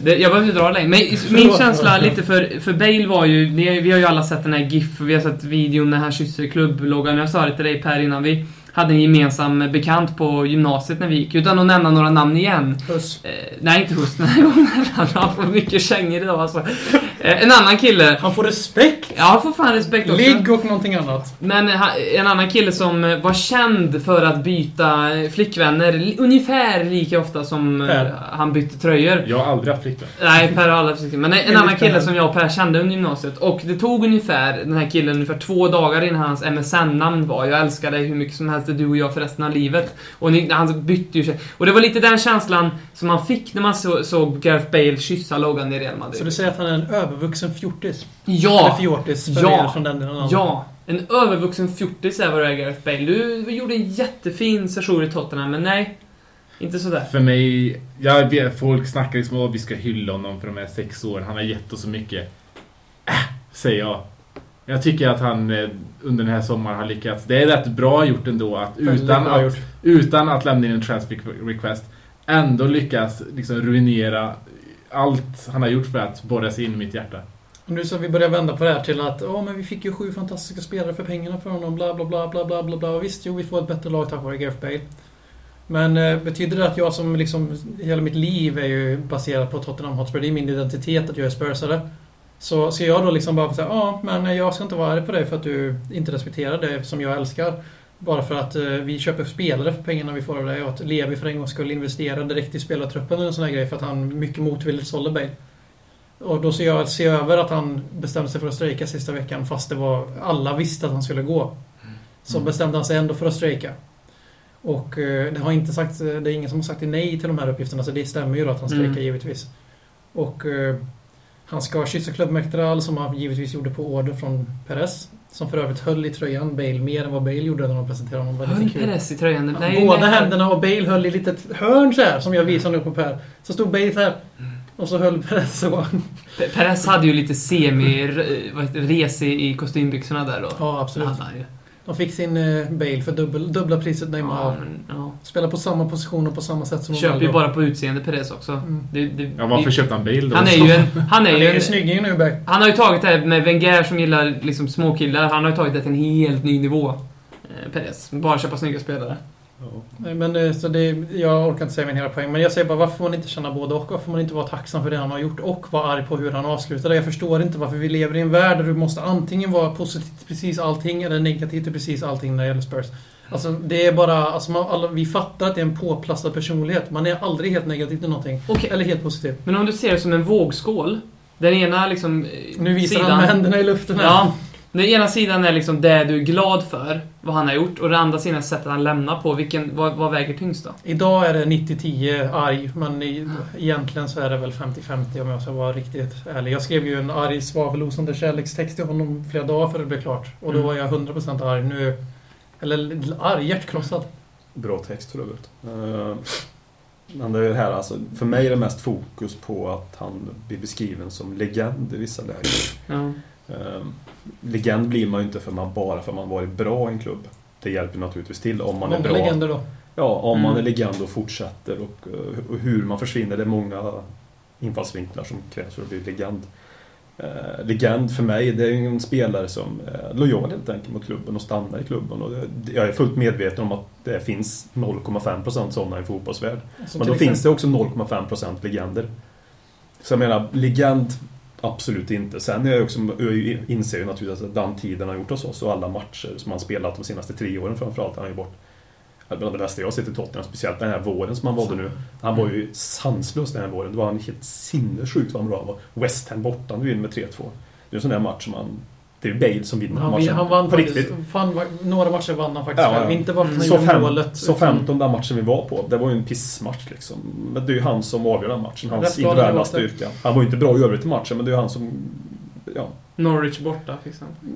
det, jag behöver inte dra längre. Men min känsla lite för, för Bale var ju, det, vi har ju alla sett den här GIF, vi har sett videon när han kysser klubbloggan. Jag sa det till dig Per innan vi hade en gemensam bekant på gymnasiet när vi gick. Utan att nämna några namn igen. Puss. Eh, nej, inte Hust. Han får mycket kängor idag alltså. Eh, en annan kille. Han får respekt! Ja, han får fan respekt också. Ligg och någonting annat. Men eh, en annan kille som eh, var känd för att byta eh, flickvänner li- ungefär lika ofta som Per. han bytte tröjor. Jag har aldrig haft flickvän. Nej, Per har aldrig haft Men en Enligt annan kille som jag och Per kände under gymnasiet. Och det tog ungefär, den här killen, ungefär två dagar innan hans MSN-namn var Jag älskar dig hur mycket som helst, är du och jag för resten av livet. Och ni, han bytte ju. Och det var lite den känslan som man fick när man så, såg Gareth Bale kyssa Logan i Real Madrid. Så du säger att han är en övervuxen fjortis? Ja! Eller fjortis, för Ja. er från den delen av Ja, en övervuxen fjortis är vad du är Gareth Bale. Du gjorde en jättefin session i Tottenham, men nej. Inte sådär. För mig, jag vet, folk snackar liksom att vi ska hylla honom för de här sex åren. Han har gett oss så mycket. Äh, säger jag. Jag tycker att han eh, under den här sommaren har lyckats. Det är rätt bra gjort ändå att utan att, gjort. utan att lämna in en transfer request ändå lyckas liksom ruinera allt han har gjort för att borra sig in i mitt hjärta. Och nu så vi börjar vända på det här till att Åh, men vi fick ju sju fantastiska spelare för pengarna för honom, bla bla bla bla bla bla bla. Och visst, jo, vi får ett bättre lag tack vare Gareth Bale. Men eh, betyder det att jag som liksom, hela mitt liv är ju baserat på Tottenham Hotspur, det är min identitet att jag är spursare. Så ska jag då liksom bara säga, ja, men jag ska inte vara arg på dig för att du inte respekterar det som jag älskar. Bara för att eh, vi köper spelare för pengarna vi får av dig och att Levi för en gång skulle investera direkt i spelartruppen eller en sån här grej för att han mycket motvilligt sålde Bale. Och då ser jag se över att han bestämde sig för att strejka sista veckan fast det var alla visste att han skulle gå. Så Mm. bestämde han sig ändå för att strejka. Och eh, det har inte sagt, det är ingen som har sagt nej till de här uppgifterna så det stämmer ju då att han strejkar Mm. givetvis. Och eh, han ska kyssa klubbmäktare som han givetvis gjorde på order från Perez. Som för övrigt höll i tröjan Bale mer än vad Bale gjorde när de presenterade honom. Väldigt Höll kul. Perez i tröjan? Ja, Båda nej, händerna och Bale höll i litet hörn så här som jag visar nu på Per. Så stod Bale så här. Och så höll Perez så. Pe- Perez hade ju lite semi vad heter, det, res i, kostymbyxorna där då. Ja, absolut. Han. De fick sin eh, Bale för dubbel, dubbla priset Neymar. Ja, men, ja. Spelar på samma position och på samma sätt som Köper ju bara på utseende Perez också. Mm. Det, det, Ja, varför köpte han Bale då? Han är ju en... Han är Han ju en snygging nu Beck. han har ju tagit det här med Wenger som gillar liksom småkillar. Han har ju tagit det till en helt ny nivå. Eh, Perez. Bara köpa snygga spelare. Nej, Men eh, så det, jag orkar inte säga min hela poäng. Men jag säger bara varför får man inte känna både och? Varför får man inte vara tacksam för det han har gjort och vara arg på hur han avslutade? Jag förstår inte varför vi lever i en värld där du måste antingen vara positiv till precis allting eller negativ till precis allting när det gäller Spurs. Alltså det är bara, alltså man, alla, vi fattar att det är en påplastad personlighet. Man är aldrig helt negativ till någonting. Okej. Eller helt positiv. Men om du ser det som en vågskål. Den ena liksom... eh, Nu visar sidan, han med händerna i luften här. Ja. Den ena sidan är liksom det du är glad för, vad han har gjort. Och den andra sidan är sättet han lämnar på. Vilken, vad, vad väger tyngst då? Idag är det 90-10 arg, men i, egentligen så är det väl 50-50 om jag ska vara riktigt ärlig. Jag skrev ju en arg svavelosande kärlekstext till honom flera dagar före det blev klart. Och då Mm. var jag 100% arg. Nu... Eller arg, hjärtkrossad. Bra text för övrigt. Eh, Men det är det här alltså, för mig är det mest fokus på att han blir beskriven som legend i vissa lägen. Ja. Eh, Legend blir man ju inte för man, bara för att man varit bra i en klubb. Det hjälper naturligtvis till om man är Många bra. legender då. Ja, om man är Mm. legend och fortsätter och, eh, och hur man försvinner. Det är många infallsvinklar som krävs för att bli legend. Eh, legend för mig, det är ju en spelare som är lojal helt enkelt mot klubben och stannar i klubben. Och det, jag är fullt medveten om att det finns 0,5% sådana i fotbollsvärld. Som Men då finns det också 0,5% legender. Så jag menar, legend Absolut inte. Sen är jag också, jag inser ju naturligtvis att den tiden har gjort hos oss och alla matcher som han spelat de senaste tre åren framförallt, han är ju bort. Bland det bästa jag har sett i Tottenham, speciellt den här våren som han valde nu. Han var ju sanslös den här våren. Det var han helt sinnessjukt vad han bra var. West Ham borta, nu vinner med 3-2. Det är en sån där match som han... Det är Bale som vinner Han, matchen. han vann på faktiskt. riktigt. Fan, några matcher vann han faktiskt Ja, själv. Inte bara för att han fem, målet. så utan- 15 den matchen vi var på, det var ju en pissmatch liksom. Men det är ju han som avgör den matchen. Hans individuella styrka. Han var ju inte bra i övrigt i matchen, men det är ju han som... Ja. Norwich borta, till exempel.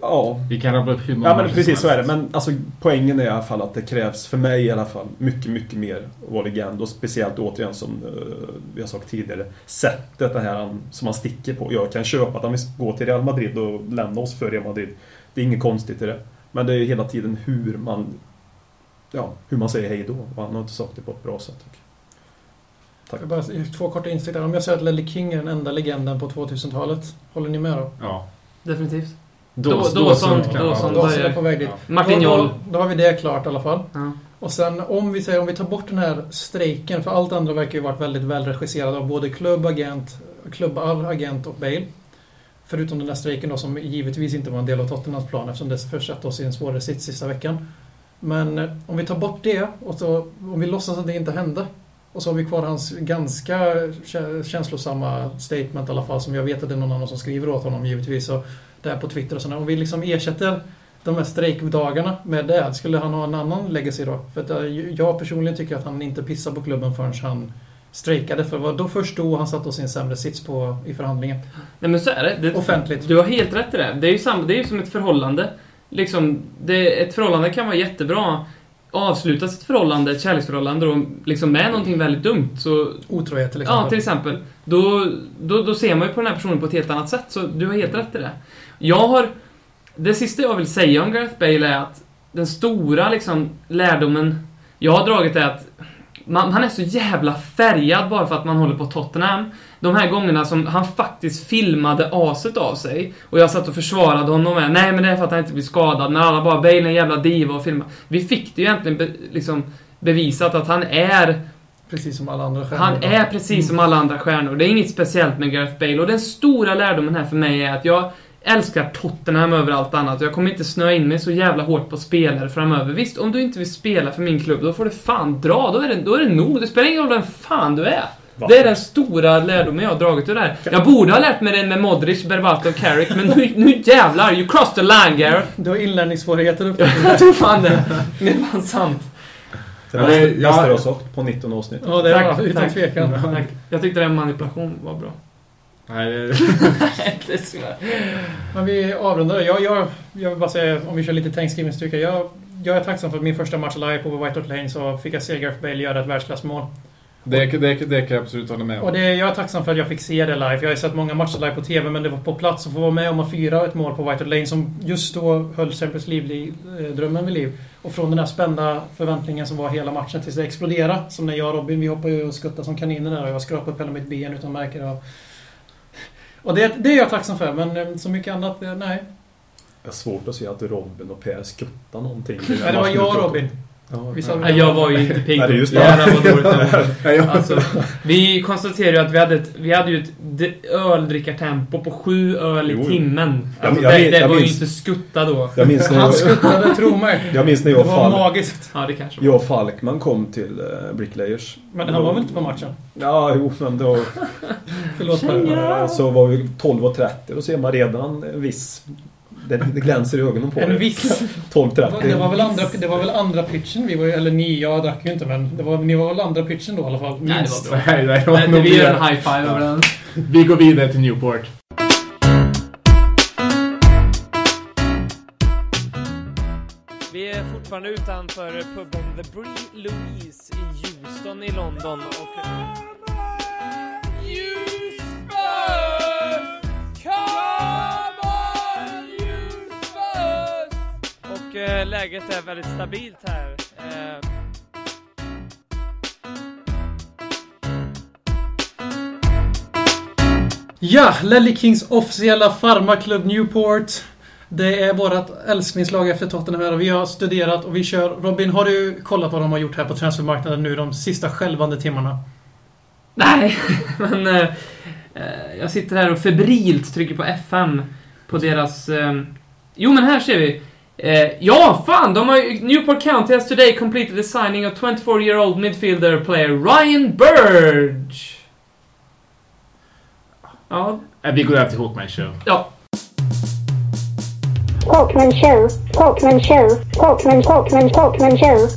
Ja, Vi kan rabbla upp hur många Ja men precis så är det. Men alltså, poängen är i alla fall att det krävs, för mig i alla fall, mycket, mycket mer att vara legend. Och speciellt återigen som eh, vi har sagt tidigare, sättet det här som han sticker på. Jag kan köpa att han vill gå till Real Madrid och lämna oss för Real Madrid. Det är inget konstigt i det. Men det är hela tiden hur man Ja, hur man säger hej då. Och han har inte sagt det på ett bra sätt. Tack. Jag bara, två korta instick där. Om jag säger att Lelle King är den enda legenden på 2000-talet, håller ni med då? Ja. Definitivt. Dawson, är på väg dit. Martin då, Joll. då, då har vi det klart i alla fall. Ja. Och sen om vi säger om vi tar bort den här strejken, för allt andra verkar ju varit väldigt välregisserat av både klubb, agent, klubb, agent och Bale. Förutom den där strejken då som givetvis inte var en del av Tottenhams plan eftersom det försatte oss i en svårare sits sista veckan. Men eh, om vi tar bort det och så, om vi låtsas att det inte hände. Och så har vi kvar hans ganska kä- känslosamma statement i alla fall som jag vet att det är någon annan som skriver åt honom givetvis. Och där på Twitter och sådär. Om vi liksom ersätter de här strejkdagarna med det. Skulle han ha en annan legacy då? För att eh, jag personligen tycker att han inte pissar på klubben förrän han strejkade. För var då först då han satte oss i en sämre sits på, i förhandlingen. Nej men så är det. det. Offentligt. Du har helt rätt i det. Det är ju, samma, det är ju som ett förhållande. Liksom, det, ett förhållande kan vara jättebra. Avslutas ett förhållande, ett kärleksförhållande då, liksom med någonting väldigt dumt så... Otrohet till exempel. Ja, till exempel. Då, då, då ser man ju på den här personen på ett helt annat sätt. Så du har helt rätt i det. Jag har... Det sista jag vill säga om Gareth Bale är att den stora liksom lärdomen jag har dragit är att man, han är så jävla färgad bara för att man håller på Tottenham. De här gångerna som han faktiskt filmade aset av sig och jag satt och försvarade honom med Nej men det är för att han inte blir skadad. När alla bara Bale är en jävla diva och filmar. Vi fick det ju egentligen be, liksom bevisat att han är Precis som alla andra stjärnor. han är precis som alla andra stjärnor. Det är inget speciellt med Gareth Bale. Och den stora lärdomen här för mig är att jag älskar Tottenham över allt annat. Jag kommer inte snöa in mig så jävla hårt på spelare framöver. Visst, om du inte vill spela för min klubb, då får du fan dra. Då är det, då är det nog. Det spelar ingen roll vem fan du är. Va? Det är den stora lärdomen jag har dragit ur det här. Jag borde ha lärt mig det med Modric, Berbatov, Carrick, men nu, nu jävlar, you crossed the line, Gareth. Du har inlärningssvårigheter uppe. Jag tror fan det. Det är fan sant. Det ja. du har sagt på 19 avsnitt. Ja, det Tack, var utan tvekan. Tack. Jag tyckte den manipulation var bra. Nej, det- Det är Men vi avrundar. Jag, jag, jag vill bara säga, om vi kör lite Thanksgiving-styrka. Jag, jag är tacksam för att min första match live på White Hart Lane så fick jag se Gareth Bale göra ett världsklassmål. det, det, det kan jag absolut hålla med Och om. det, jag är tacksam för att jag fick se det live. Jag har ju sett många matcher live på TV, men det var på plats att få vara med om att fira ett mål på White Hart Lane som just då höll Champions League-drömmen vid liv. Och från den här spända förväntningen som var hela matchen tills det exploderade. Som när jag och Robin, vi hoppade ju och skuttade som kaniner där och jag skrapade upp hela mitt ben utan märke. Och, och det, det är jag tacksam för, men eh, så mycket annat, eh, nej. Jag har svårt att se att Robin och Per skuttar någonting. Nej, det var jag och. Robin. Ja, Nej, jag var ju inte pigg. Nej, det är just det. Jävlar vad dåligt det var. Jag- Alltså, vi konstaterade ju att vi hade, ett, vi hade ju ett öldrickartempo på sju öl i timmen. Jag- Alltså, jag det minns- det jag var ju minns- inte skutta då. Jag minns när Han jag, skuttade, tro mig. jag, minns när Det jag, och var Falk, magiskt. Ja, det kanske var. jag och Falkman kom till uh, Bricklayers. Men han var väl inte på matchen? Ja, jo, men då... Förlåt. eh, Så var vi 12.30 och då ser man redan en viss... Det, det glänser i ögonen på En dig. viss. 12.30. Det var, väl andra, det var väl andra pitchen vi var Eller ni, jag drack ju inte men det var, ni var väl andra pitchen då i alla fall. Nej, det Minst. var bra. Nej, nej, det var Nej, vi gör en high five över den. Vi går vidare till Newport. Vi är fortfarande utanför puben The Bree Louise i Houston i London och... Och eh, läget är väldigt stabilt här. Eh, Ja, Lelly Kings officiella farmaklubb Newport. Det är vårt älsklingslag efter Tottenham här och vi har studerat och vi kör. Robin, har du kollat vad de har gjort här på transfermarknaden nu de sista skälvande timmarna? Nej, men eh, eh, jag sitter här och febrilt trycker på FM på deras... Eh, jo, men här ser vi. Eh, ja, fan! De har Newport County has today completed the signing of 24-year-old midfielder player Ryan Burge. Ja, Eh, Vi går över till Hawkman Show. ja. Hawkman Show, Hawkman Show, Hawkman, Hawkman, Hawkman Show.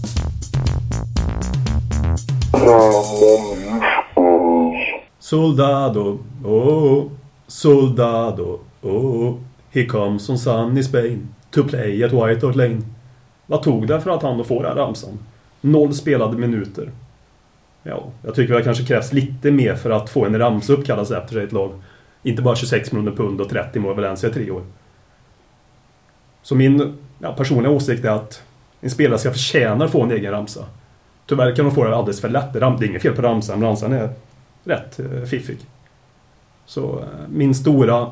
Soldado, oh, soldado, oh. He comes on sunny Spain to play at White Hart Lane. Vad tog det för att han att få den här ramsan? Noll spelade minuter. Ja, jag tycker det kanske krävs lite mer för att få en ramsa uppkallad efter sig i ett lag. Inte bara 26 miljoner pund och 30 mål i Valencia i tre år. Så min ja, personliga åsikt är att en spelare ska förtjäna att få en egen ramsa. Tyvärr kan de få det alldeles för lätt. Det är inget fel på ramsan, men ramsan är rätt eh, fiffig. Så eh, min stora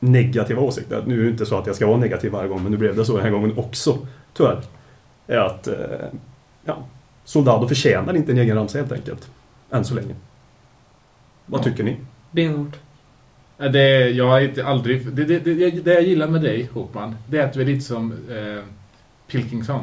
negativa åsikter. Nu är det inte så att jag ska vara negativ varje gång, men nu blev det så den här gången också. Tyvärr. Är att eh, ja, Soldado förtjänar inte en egen ramsa helt enkelt. Än så länge. Vad Ja. tycker ni? Benhårt. Det, jag har inte aldrig, det, det, det, det jag gillar med dig, Håkman, det är att du är lite som eh, Pilkington.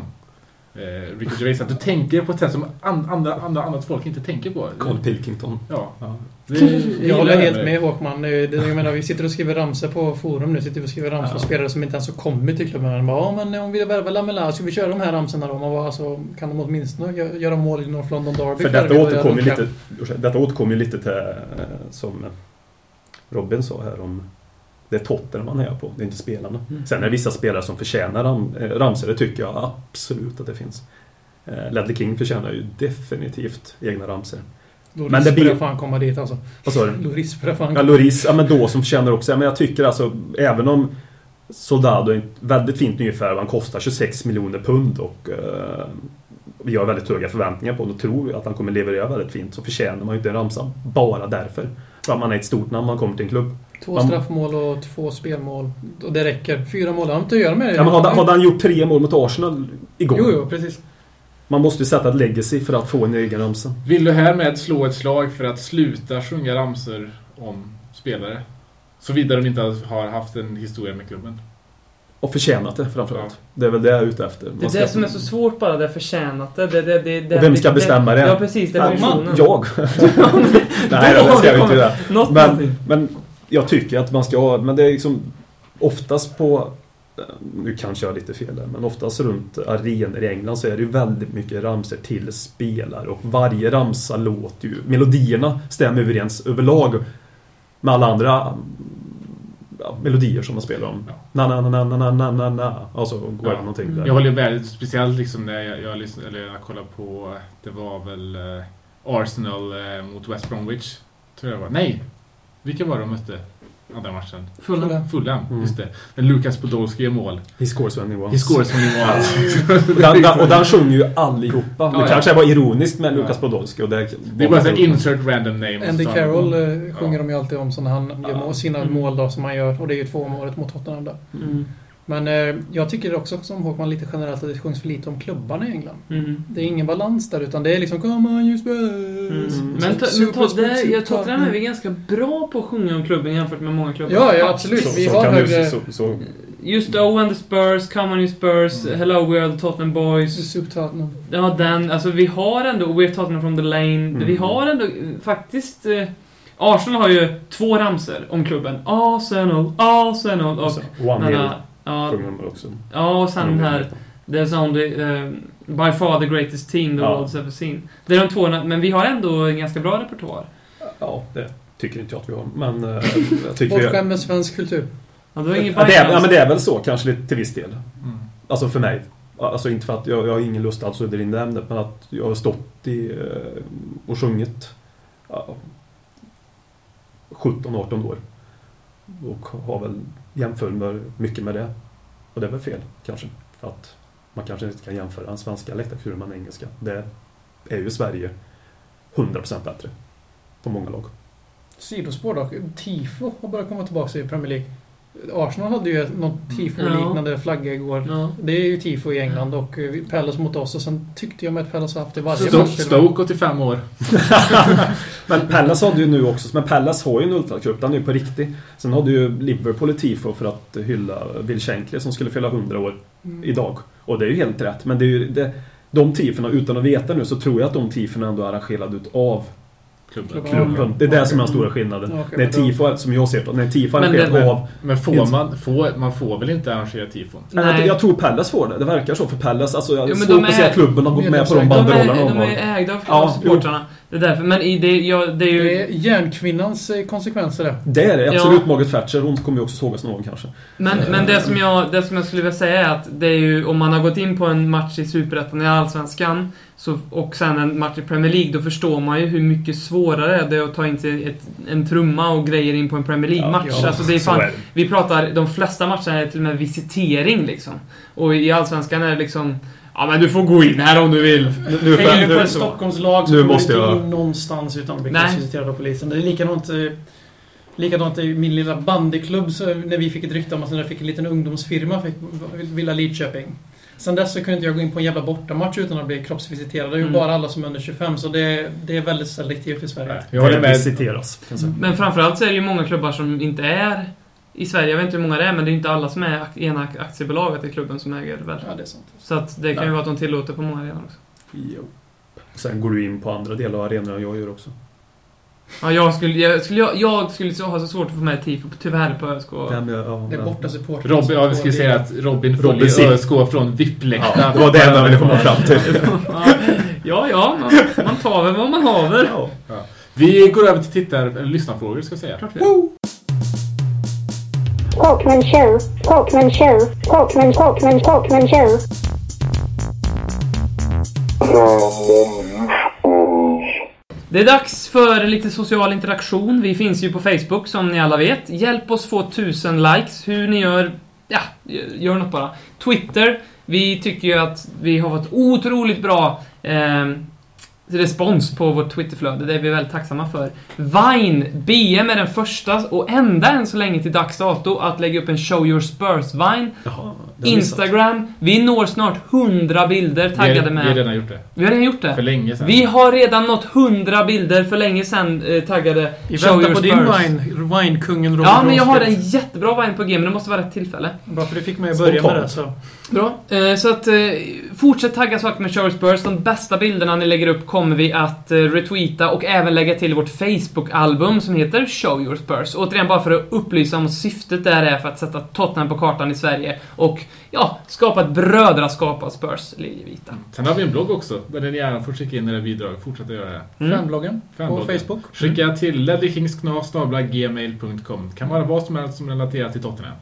Eh, Ricky Gervais, att du tänker på ett sätt som an, andra, andra, annat folk inte tänker på. Carl Pilkington. Ja. Ja. Det, Jag håller helt med Håkman. Jag menar, vi sitter och skriver ramsor på forum nu. Sitter vi och skriver ramsor på Ja. spelare som inte ens har kommit till klubben. Man bara, ja men om vi värvar Lamela, ska vi köra de här ramsorna då? Man bara, alltså, kan de åtminstone gö- göra mål i North London Derby? För detta återkommer lite, detta återkommer ju lite till, eh, som Robin sa här om det är Tottenham man är på, det är inte spelarna. Mm. Sen är det vissa spelare som förtjänar ram, eh, ramsor, det tycker jag absolut att det finns. Eh, Ledley King förtjänar ju definitivt egna ramsor. Loris Men det blir- börjar fan komma dit alltså. Vad sa du? Loris börjar fan Ja, Loris, ja men då som förtjänar också. Men jag tycker alltså, även om Soldado är ett väldigt fint nyförvärv, han kostar 26 miljoner pund och eh, vi har väldigt höga förväntningar på honom och tror att han kommer leverera väldigt fint, så förtjänar man ju inte en ramsa bara därför. För att man är ett stort namn man kommer till en klubb. Två Man- straffmål och två spelmål. Och det räcker. Fyra mål, han har inte att göra med det. Ja, men hade, hade han gjort tre mål mot Arsenal igår? Jo, jo, precis. Man måste ju sätta ett legacy för att få en egen ramsa. Vill du härmed slå ett slag för att sluta sjunga ramsor om spelare? Såvida de inte har haft en historia med klubben. Och förtjänat det framförallt. Det är väl det jag är ute efter. Det Man är ska- det som är så svårt bara, det är förtjänat. Det, det, det, det, Och vem ska bestämma det? Ja, precis. Definitionen. Man, jag! Nej, det ska jag inte göra. Men, men jag tycker att man ska ha, men det är liksom oftast på, nu kanske jag har lite fel där, men oftast runt arenor i England så är det ju väldigt mycket ramser till spelare och varje ramsa låter ju, melodierna stämmer överens överlag med alla andra ja, melodier som man spelar om. Ja. Na, na, na, na, na, na, na, na. Alltså, går Ja. någonting där. Jag håller med, speciellt liksom när jag, jag, lyssnade, eller jag kollade på, det var väl eh, Arsenal eh, mot West Bromwich. Tror jag det var. Nej! Vilka var det de mötte? Andra matchen. Fulham. Fulham, Mm. just det. När Lukas Podolski gör mål. He scores when he wants. He scores when he wants. Och den, den, och den sjunger ju allihopa. Ja, det ja. kanske var ironiskt med Ja. Lukas Podolski. Och det, Det är bara så här insert random name. Andy Carroll eh, Ja. sjunger de ju alltid om så när han gör sina Mm. mål då som han gör. Och det är ju två om året mot Tottenham där. Mm. Men eh, jag tycker också som Håkman lite generellt att det sjungs för lite om klubbarna i England. Mm. Det är ingen balans där utan det är liksom Come on you Spurs! Mm. Men, to, men super, to, det, super, jag Tottenham är super. vi ganska bra på att sjunga om klubben jämfört med många klubbar. Ja, ja absolut. så, vi så har kan högre... du, så, så, Just Oh and the Spurs, Come on you Spurs, Mm. Hello We are the Tottenham Boys. Super Tottenham. Ja, den. Alltså vi har ändå We're Tottenham from the lane. Mm. Vi har ändå eh, faktiskt... Eh, Arsenal har ju två ramser om klubben. Arsenal, Arsenal och... så, One här- Ja, de också. ja, och sen den här... There's only... Uh, by far the greatest team the Ja. world's ever seen. Det är de två, men vi har ändå en ganska bra repertoar. Ja, det tycker inte jag att vi har. Men eh, jag tycker... Bortskämd med svensk kultur. Ja, det Ja, det är, ja, men det är väl så kanske lite till viss del. Mm. Alltså för mig. Alltså inte för att jag, jag har ingen lust alls att in det ämnet, men att jag har stått i eh, och sjungit ja, 17-18 år. Och har väl jämför med, mycket med det. Och det är väl fel, kanske. För att man kanske inte kan jämföra den svenska läktarkulturen med den engelska. Det är ju Sverige 100% bättre. På många lag. Sidospår dock. Tifo har börjat komma tillbaka i Premier League. Arsenal hade ju något tifo-liknande flagga igår. Ja. Det är ju tifo i England och eh, Palace mot oss och sen tyckte jag med att Palace har haft det varje Stoke, match. Stoke 85 år. Men Pallas hade ju nu också, men Pallas har ju en ultracup, den är ju på riktigt. Sen hade ju Liverpool ett tifo för att hylla Bill Shankly som skulle fylla 100 år Mm. idag. Och det är ju helt rätt, men det är ju det, de tifona, utan att veta nu, så tror jag att de tifona ändå är arrangerade ut av Klubben. klubben. Det är det som är den stora skillnaden. Ja, okej, När tifo, som jag ser det, när tifo det- av... Men får man, får, man får väl inte arrangera tifon? Nej. Nej. Jag tror Pallas får det. Det verkar så för Pallas. Alltså, jag men svårt att se att klubben har gått med på de banderollerna de, de är, ägda av Ja, supportrarna. Det är därför. Men i det, ja, det är ju... Det är järnkvinnans eh, konsekvenser det. Det är det, absolut. Ja. Margaret Thatcher, hon kommer ju också sågas någon kanske. Men, men det, som jag, det som jag skulle vilja säga är att det är ju, om man har gått in på en match i Superettan i Allsvenskan så, och sen en match i Premier League, då förstår man ju hur mycket svårare det är att ta in sig ett, en trumma och grejer in på en Premier League-match. Ja, alltså det är så fan, är det. vi pratar, de flesta matcherna är till och med visitering liksom. Och i Allsvenskan är det liksom, ja men du får gå in här om du vill. Nu, nu, Hänger du på ett Stockholmslag så Nu måste du inte jag- in någonstans utan att bli visiterad av polisen. Det är likadant... eh, Likadant i min lilla bandyklubb så när vi fick ett rykte om att jag fick en liten ungdomsfirma, fick Villa Lidköping. Sen dess så kunde inte jag gå in på en jävla bortamatch utan att bli kroppsvisiterad. Det är ju Mm. bara alla som är under 25, så det, det är väldigt selektivt i Sverige. Jag håller med. Visiteras. säga. Men framförallt så är det ju många klubbar som inte är i Sverige. Jag vet inte hur många det är, men det är inte alla som är ena aktiebolaget i klubben som äger väl. Ja, det är sant. Så att det kan ju vara att de tillåter på många arenor också. Jo. Sen går du in på andra delar av arenorna jag gör också. Ja, jag skulle, jag skulle, jag, jag skulle så- ha så svårt att få med tifo, tyvär, på ÖSK. Ja, men, ja, Det är borta supportrar. Robin, ja, vi skulle säga att Robin Robin följer. ÖSK från VIP-läktaren. Ja, det var det enda jag ville komma fram till. Ja, ja, man, man tar väl vad man haver. Ja. Vi går över till tittar eller lyssnarfrågor ska jag säga. Klart. Talkman show. Talkman show. Talkman, Talkman, Talkman show. Det är dags för lite social interaktion. Vi finns ju på Facebook som ni alla vet. Hjälp oss få 1000 likes. Hur ni gör, ja, gör något bara. Twitter. Vi tycker ju att vi har fått otroligt bra eh, respons på vårt Twitterflöde. Det är vi väldigt tacksamma för. Vine, BM är den första och enda än så länge till dags dato att lägga upp en Show Your Spurs-Vine. Jaha, har. Instagram. Vi når snart 100 bilder Vi taggade har, vi har med... redan gjort det. Vi har redan gjort det. För länge sedan. Vi har redan nått 100 bilder för länge sedan eh, taggade Vi Show väntar Your på din wine, winekungen Robin Ja, men jag har en jättebra vine på G, men det måste vara rätt tillfälle. Bra, för du fick mig att börja med det. Så. Bra. Eh, så att, eh, fortsätt tagga saker med Show Spurs. De bästa bilderna ni lägger upp kommer vi att eh, retweeta och även lägga till vårt Facebook-album som heter Show Your Spurs. Återigen, bara för att upplysa om syftet där är för att sätta Tottenham på kartan i Sverige och, ja, skapa ett brödraskap av Spurs liljevita. Sen har vi en blogg också, där ni gärna får skicka in era bidrag. Fortsätt att göra det. Mm. Fanbloggen på. Facebook. Skicka till ledderkingsknas.gmail.com. Det kan vara vad som helst som relaterar till Tottenham.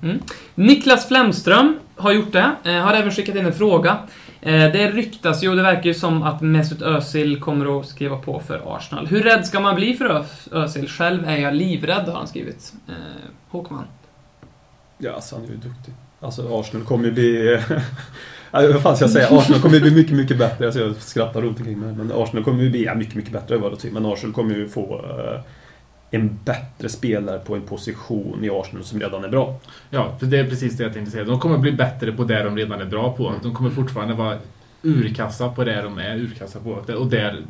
Niklas Flemström har gjort det. Eh, har även skickat in en fråga. Eh, det ryktas ju och det verkar ju som att Mesut Özil kommer att skriva på för Arsenal. Hur rädd ska man bli för Özil? Själv är jag livrädd, har han skrivit. Eh, Håkman. Ja, alltså, han är ju duktig. Alltså Arsenal kommer ju bli... Vad fan ska jag säga? Arsenal kommer ju bli mycket, mycket bättre. Alltså, jag skrattar runt omkring mig. Men Arsenal kommer ju bli ja, mycket, mycket bättre vad det. Men Arsenal kommer ju få eh, en bättre spelare på en position i Arsenal som redan är bra. Ja, för det är precis det jag tänkte säga. De kommer bli bättre på det de redan är bra på. De kommer fortfarande vara urkassa på det de är urkassa på. Och där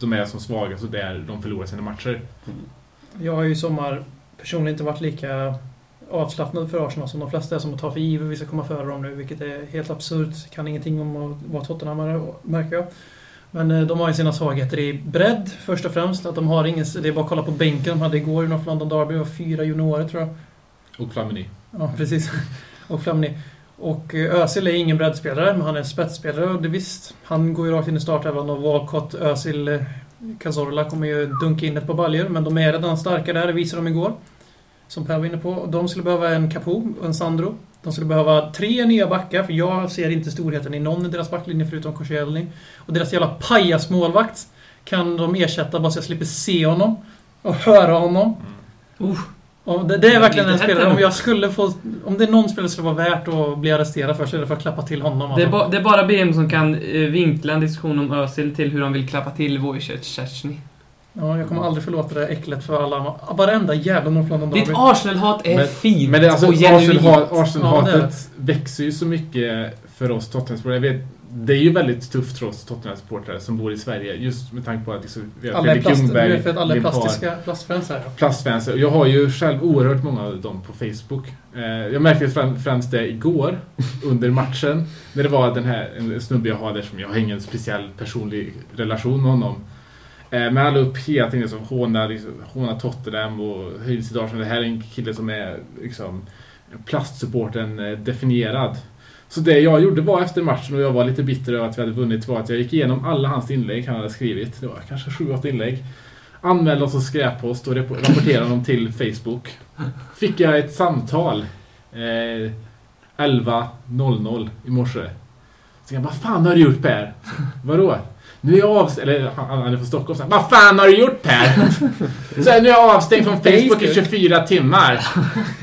de är som svagast och där de förlorar sina matcher. Jag har ju i sommar personligen inte varit lika avslappnad för Arsenal som de flesta är som att ta för givet vi ska komma före dem nu, vilket är helt absurt. Kan ingenting om att vara Tottenhamare, märker jag. Men eh, de har ju sina svagheter i bredd, först och främst. Att de har ingen... Det är bara att kolla på bänken de hade igår i North London Derby. Det var fyra juniorer, tror jag. Och Flamini. Ja, precis. Och Flamini. Och eh, Özil är ingen breddspelare, men han är en spetsspelare. Och det visst, han går ju rakt in i startelvan och Walcott, Özil, eh, Cazorla kommer ju dunka in ett par baljor. Men de är redan starka där, det visade de igår. Som Per var inne på. De skulle behöva en Capo och en Sandro. De skulle behöva tre nya backar, för jag ser inte storheten i någon i deras backlinje förutom Korselny. Och deras jävla pajasmålvakt kan de ersätta bara så jag slipper se honom. Och höra honom. Uh, Och det, det är verkligen en spelare, om jag skulle få... Om det är någon spelare som skulle vara värt att bli arresterad för så är det för att klappa till honom. det, är Alltså. ba, det är bara BM som kan eh, vinkla en diskussion om Özil till hur han vill klappa till Wojciech Szczesny. Ja, jag kommer aldrig förlåta det äcklet för alla... Varenda jävla North London Ditt. Arsenal-hat är Men- fint Men det, alltså, och genuint. Arsenal-hatet Ja, växer ju så mycket för oss Tottenham-supportrar. Jag vet, Det är ju väldigt tufft för oss Tottenham-supportrar som bor i Sverige. Just med tanke på att liksom, vi har Alla är, Fredrik plast, det Ljungberg, är för att alla är plastiska plastfans här. plastfans. Jag har ju själv oerhört många av dem på Facebook. Eh, Jag märkte främ- främst det igår under matchen. När det var den här en snubbe jag har där som jag har ingen speciell personlig relation med honom. Eh, men han la upp hela tiden liksom, hånar, liksom, hånar Tottenham och höjde sitt Arsenal. Det här är en kille som är liksom plastsupporten eh, definierad. Så det jag gjorde var efter matchen och jag var lite bitter över att vi hade vunnit var att jag gick igenom alla hans inlägg han hade skrivit. Det var kanske 7-8 inlägg. Anmälde oss som skräppost och rapporterade dem till Facebook. Fick jag ett samtal eh, 11.00 i morse. Så jag vad fan har du gjort Per? Vadå? Nu är jag avstängd, eller han han är från Stockholm, så vad fan har du gjort Per? Så här, nu är jag avstängd från Facebook i 24 timmar.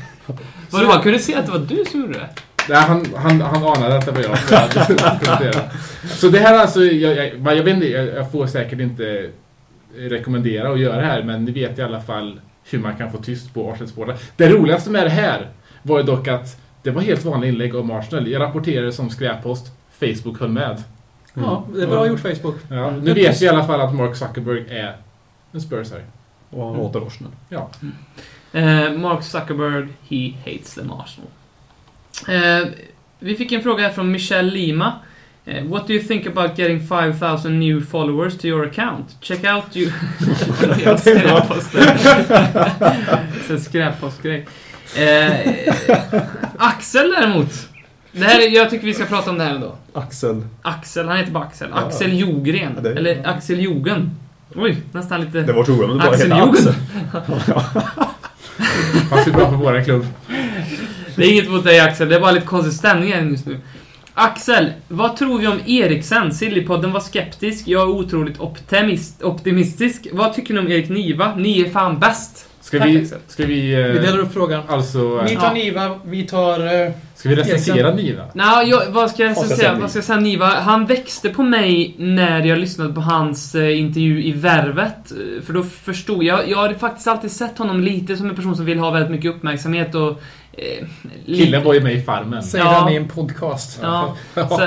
Vadå, man kunde se att det var du som gjorde det? Nej, han, han, han anade att det var jag. Så, så det här är alltså, jag, jag, jag vet inte, jag får säkert inte rekommendera att göra det här, men ni vet i alla fall hur man kan få tyst på Arsenal-supportrar. Det roligaste med det här var ju dock att det var helt vanliga inlägg om Arsenal. Jag rapporterade som skräppost. Facebook höll med. Ja, det är bra gjort Facebook. Ja, nu vet vi i alla fall att Mark Zuckerberg är en Spursare. Och han hatar Arsenal. Ja. Eh, Mark Zuckerberg, he hates them Arsenal. Eh, vi fick en fråga här från Michelle Lima. Eh, what do you think about getting 5000 new followers to your account? Check out you... Skräppostgrej. Eh, Axel däremot. Det här, är- jag tycker vi ska prata om det här ändå. Axel. Axel, han heter bara Axel. Ja. Axel Jogren. Ja, det- Eller Axel Jogen. Oj, nästan lite... Det var roligt om det bara Axel hette Jogen. Axel. Han ser bra på våran klubb. Det är inget mot dig Axel, det är bara lite konstig stämning här just nu. Axel, vad tror vi om Eriksen? Sillypodden var skeptisk, jag är otroligt optimist, optimistisk. Vad tycker ni om Erik Niva? Ni är fan bäst. Ska Tack, vi... Ska vi... eh, Vi delar upp frågan. Alltså... Ni tar Ja. Niva, vi tar... eh, Ska vi recensera. Niva? Nej, jag, vad ska jag säga, Vad ska jag säga Niva? Han växte på mig när jag lyssnade på hans eh, intervju i Värvet. För då förstod jag. Jag hade faktiskt alltid sett honom lite som en person som vill ha väldigt mycket uppmärksamhet och... Eh, Killen var ju med i Farmen. Säger Ja. han i en podcast. Ja, så,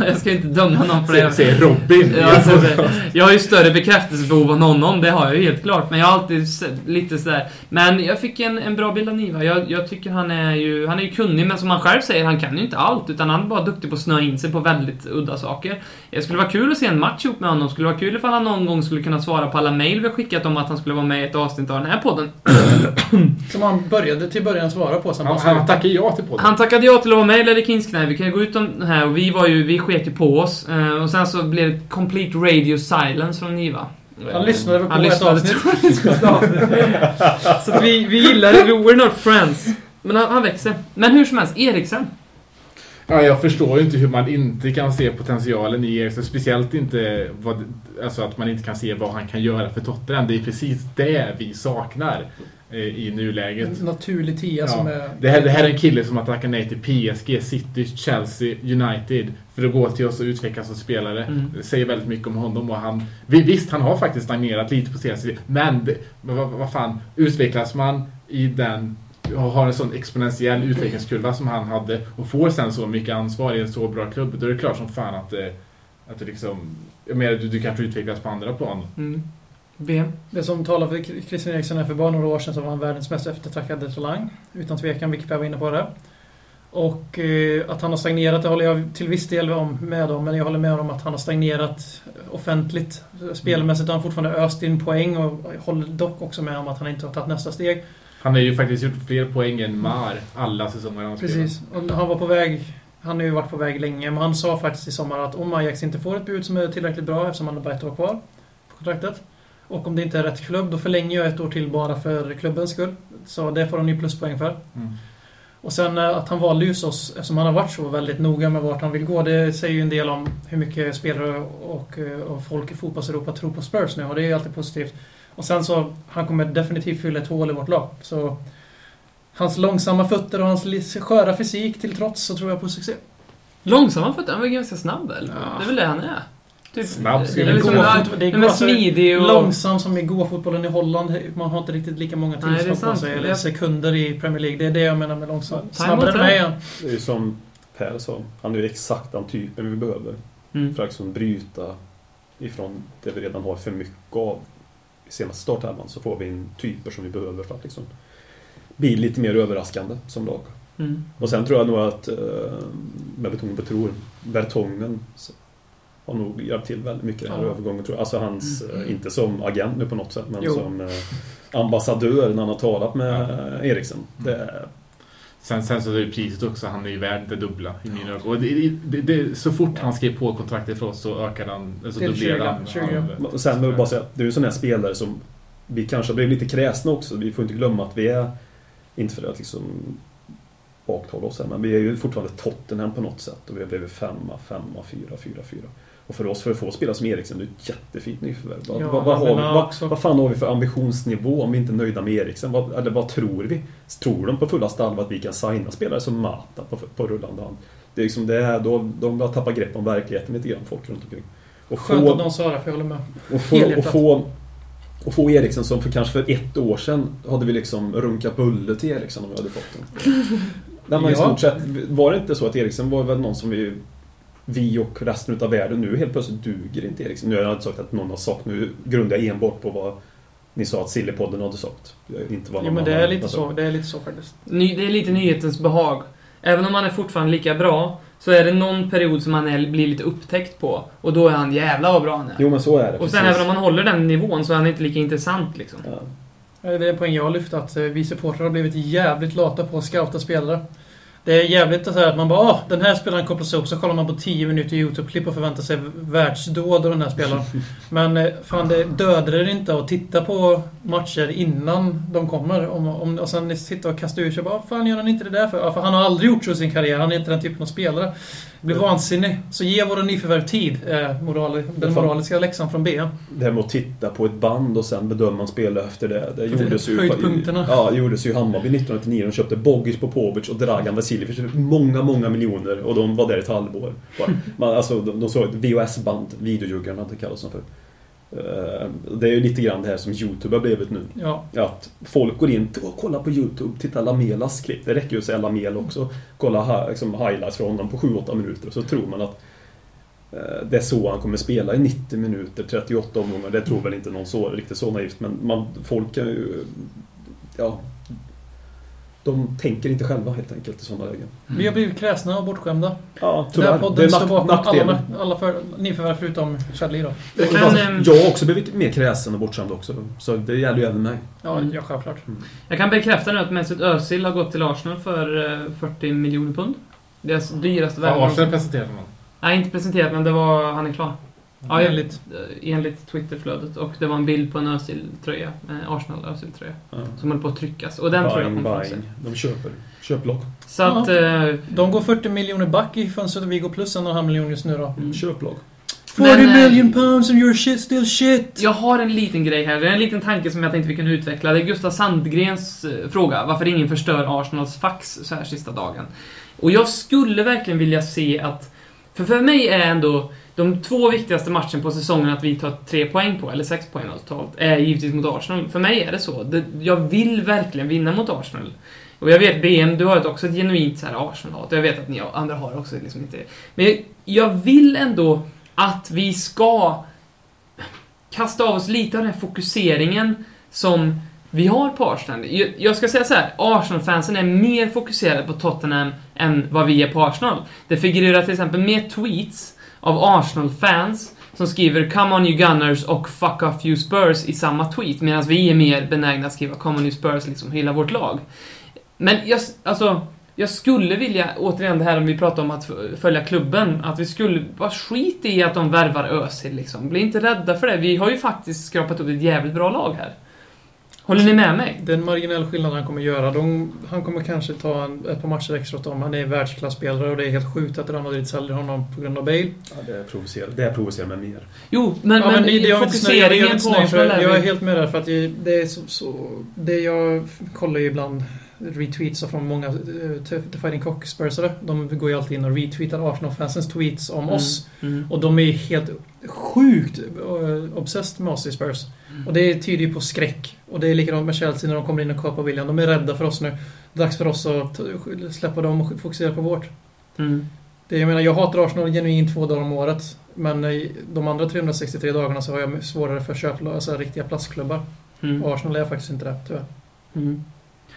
jag ska inte döma någon för det. Säger säger Robin. Ja, det- jag har ju större bekräftelsebehov än honom, det har jag ju helt klart. Men jag har alltid sett lite sådär. Men jag fick en, en bra bild av Niva. Jag, jag tycker han är ju han är ju kunnig, men som han själv säger, han kan ju inte allt. Utan han är bara duktig på att snöa in sig på väldigt udda saker. Det skulle vara kul att se en match ihop med honom. skulle vara kul ifall han någon gång skulle kunna svara på alla mejl vi skickat om att han skulle vara med i ett avsnitt av den här podden. Som han började till början svara på. Sen Han, bara han tackar ja till podden. Han tackade ja till att vara med i Ledder Kings Knä. Vi kan ju gå ut om det här och vi var ju, vi sket ju på oss. Eh, Och sen så blev det complete radio silence från Niva. Han lyssnade väl på Han ett avsnitt. Så att vi, vi gillar det, we're not friends. Men han, han växer. Men hur som helst, Eriksen. Ja, jag förstår ju inte hur man inte kan se potentialen i Eriksen. Speciellt inte vad, alltså att man inte kan se vad han kan göra för Tottenham. Det är precis det vi saknar i nuläget. En naturlig tia som Ja. är... Det här, det här är en kille som har tackat nej till PSG, City, Chelsea, United för att gå till oss och utvecklas som spelare. Mm. Det säger väldigt mycket om honom och han... vi- Visst, han har faktiskt stagnerat lite på senaste men, det, vad, vad fan, utvecklas man i den och har en sån exponentiell utvecklingskurva som han hade och får sen så mycket ansvar i en så bra klubb, då är det klart som fan att att det liksom... Jag menar, du, du kanske utvecklas på andra plan. Mm. Ben. Det som talar för Christian Eriksen är för bara några år sedan så var han världens mest eftertraktade talang. Utan tvekan, vilket jag var inne på det. Och eh, att han har stagnerat, det håller jag till viss del om, med om. Men jag håller med om att han har stagnerat offentligt. Spelmässigt har han fortfarande öst in poäng och jag håller dock också med om att han inte har tagit nästa steg. Han har ju faktiskt gjort fler poäng än Mar alla säsonger han spelat. Precis. Och han var på väg... Han har ju varit på väg länge, men han sa faktiskt i sommar att om Ajax inte får ett bud som är tillräckligt bra, eftersom han har bara ett år kvar på kontraktet, och om det inte är rätt klubb, då förlänger jag ett år till bara för klubbens skull. Så det får han ju pluspoäng för. Mm. Och sen eh, att han valde just oss, eftersom han har varit så väldigt noga med vart han vill gå, det säger ju en del om hur mycket spelare och, eh, och folk i fotbolls-Europa tror på Spurs nu, och det är ju alltid positivt. Och sen så, han kommer definitivt fylla ett hål i vårt lag. Så hans långsamma fötter och hans sköra fysik till trots så tror jag på succé. Långsamma fötter, han var ganska snabb väl? Ja. Det är väl det han är? Typ, Snabb det skulle är jag liksom, gå det är smidig och... Långsam som i gåfotbollen i Holland. Man har inte riktigt lika många tillskott på sig, eller sekunder i Premier League. Det är det jag menar med långsam. Snabbare än mig. Det är ju som Per sa, han är ju exakt den typen vi behöver. Mm. För att liksom bryta ifrån det vi redan har för mycket av i senaste startelvan så får vi in typer som vi behöver för att liksom bli lite mer överraskande som lag. Mm. Och sen tror jag nog att, eh, med betoning på tror, Vertongen har nog hjälpt till väldigt mycket i den här Ja. övergången. Tror jag. Alltså hans, Mm. eh, inte som agent nu på något sätt, men Jo. som eh, ambassadör när han har talat med Eriksen. Det, Sen, sen så är det priset också, han är ju värd det dubbla i mina ögon. Och det, det, det, så fort han skrev på kontraktet för oss så ökade han, alltså dubblerade han. 20, han- Och Sen vill jag bara säga, det är ju en sån här spelare som vi kanske blivit lite kräsna också. Vi får inte glömma att vi är, inte för att liksom baktala oss här, men vi är ju fortfarande Tottenham på något sätt. Och vi har blivit femma, femma, fyra, fyra, fyra. Och för oss, för att få spela som Eriksen, det är ett jättefint nyförvärv. Vad, Ja, vad, vad, har vi, vad, vad fan har vi för ambitionsnivå om vi inte är nöjda med Eriksen? Vad, eller vad tror vi? Tror de på fullaste allvar att vi kan signa spelare som Mata på, på rullande hand? Det är liksom det är, då, de har tappat grepp om verkligheten lite grann, folk runt omkring. Och Skönt få- att någon sa det, för jag håller med. och få, och få, Och få Eriksen som för kanske för ett år sedan hade vi liksom runkat bulle till Eriksen om vi hade fått den. Nej, men i Ja. stort sett, var det inte så att Eriksen var väl någon som vi vi och resten utav världen nu helt plötsligt duger inte Eriksen. Nu har jag inte sagt att någon har sagt, nu grundar jag enbart på vad ni sa att Sillypodden hade sagt. Inte vad Jo, men det är lite så, sagt. det är lite så faktiskt. Ny, det är lite nyhetens behag. Även om han är fortfarande lika bra, så är det någon period som han är, blir lite upptäckt på. Och då är han jävla vad bra han är. Jo men så är det. och sen precis. även om han håller den nivån så är han inte lika intressant liksom. Ja. Det är en poäng jag har lyft att eh, vi supportrar har blivit jävligt lata på att scouta spelare. Det är jävligt så att man bara ah, den här spelaren kopplas upp, så kollar man på 10 minuter YouTube-klipp och förväntar sig världsdåd av den här spelaren. Men eh, fan, det dödar er inte att titta på matcher innan de kommer. Om, om, och sen sitta och kasta ur sig bara, "Ah, fan gör han inte det där för? Ja, för han har aldrig gjort så i sin karriär, han är inte den typen av spelare. Det blir vansinnig. Så ge våra nyförvärv tid, är moral, den moraliska läxan från B. Det här med att titta på ett band och sen bedöma spelare efter det. Det gjordes ju, höjdpunkterna. ja, det gjordes ju i Hammarby 1999. De köpte Bogic Popovic och Dragan Vasiljevic för många, många miljoner. Och de var där ett halvår. Man, alltså, de, de såg ett VHS-band, videojuggarna det kallas de för. Eh, Det är ju lite grann det här som YouTube har blivit nu. Ja, Att folk går in och kollar på YouTube, titta Lamelas klipp. Det räcker ju att säga Lamel också. Kolla liksom, highlights från honom på 7-8 minuter och så tror man att eh, det är så han kommer spela i 90 minuter, 38 omgångar. Det tror väl inte någon så, riktigt så naivt. Men man, folk kan ju... Ja, de tänker inte själva helt enkelt i sådana lägen. vi har blivit kräsna och bortskämda. Ja, Den här tyvärr. Det podden står bakom alla, alla för, nyförvärv förutom Chadley då. Jag kan, ehm, Jag har också blivit mer kräsen och bortskämd också. Så det gäller ju även mig. Ja, Mm. ja självklart. Jag kan bekräfta nu att Mesut Özil har gått till Arsenal för eh, 40 miljoner pund. Deras dyraste Har värvning. Arsenal presenterat någon? Nej, inte presenterat, men det var... Han är klar. Ja, Enligt. enligt, enligt Twitterflödet. Och det var en bild på en Özil-tröja. Eh, Arsenal Özil-tröja. Ja. Som håller på att tryckas. Och den tror jag Buying, kommer få sig. buying. De köper. Köplock. Så att... Eh, De går 40 miljoner back i fönstret och vi går plus en och en halv miljon just nu då. mm. Köplock. 40 Men, eh, million pounds and you're shit, still shit! Jag har en liten grej här. Det är en liten tanke som jag tänkte vi kunde utveckla. Det är Gustav Sandgrens eh, fråga. Varför ingen förstör Arsenals fax så här sista dagen. Och jag skulle verkligen vilja se att... För för mig är ändå de två viktigaste matcherna på säsongen att vi tar tre poäng på, eller sex poäng alltså, totalt, är givetvis mot Arsenal. För mig är det så. Jag vill verkligen vinna mot Arsenal. Och jag vet, BM, du har också ett genuint så här Arsenal-hat. Jag vet att ni andra har också liksom inte Men jag vill ändå att vi ska kasta av oss lite av den här fokuseringen som vi har på Arsenal. Jag, ska säga så här, Arsenal-fansen är mer fokuserade på Tottenham än vad vi är på Arsenal. Det figurerar till exempel mer tweets av Arsenal-fans som skriver 'Come on you Gunners' och 'Fuck off you Spurs' i samma tweet, medan vi är mer benägna att skriva 'Come on you Spurs' liksom hela vårt lag. Men jag, alltså, jag skulle vilja, återigen det här om vi pratar om att följa klubben, att vi skulle bara skit i att de värvar Özil liksom. Bli inte rädda för det. Vi har ju faktiskt skrapat upp ett jävligt bra lag här. Håller ni med mig? Det är en marginell skillnad han kommer göra. De, han kommer kanske ta en, ett par matcher extra åt dem. Han är världsklasspelare och det är helt sjukt att Real Madrid säljer honom på grund av Bale. Ja, det provocerar, det provocerar mig mer. Jo, men, Ja, men, det- jag är fokuseringen på är Jag är helt med där för att det, det är så, så... Det jag kollar ju ibland retweets från många uh, The Fighting Cock-spursare. De går ju alltid in och retweetar Arsenal-fansens tweets om Mm, oss. Mm. Och de är helt sjukt uh, obsessed med oss i Spurs. Och det tyder ju på skräck. Och det är likadant med Chelsea när de kommer in och kapar William. De är rädda för oss nu. Dags för oss att släppa dem och fokusera på vårt. Mm. Det, jag menar, jag hatar Arsenal genuint två dagar om året. Men de andra 363 dagarna så har jag svårare för köp, alltså riktiga plastklubbar. Mm. Och Arsenal är faktiskt inte det, tyvärr. Mm.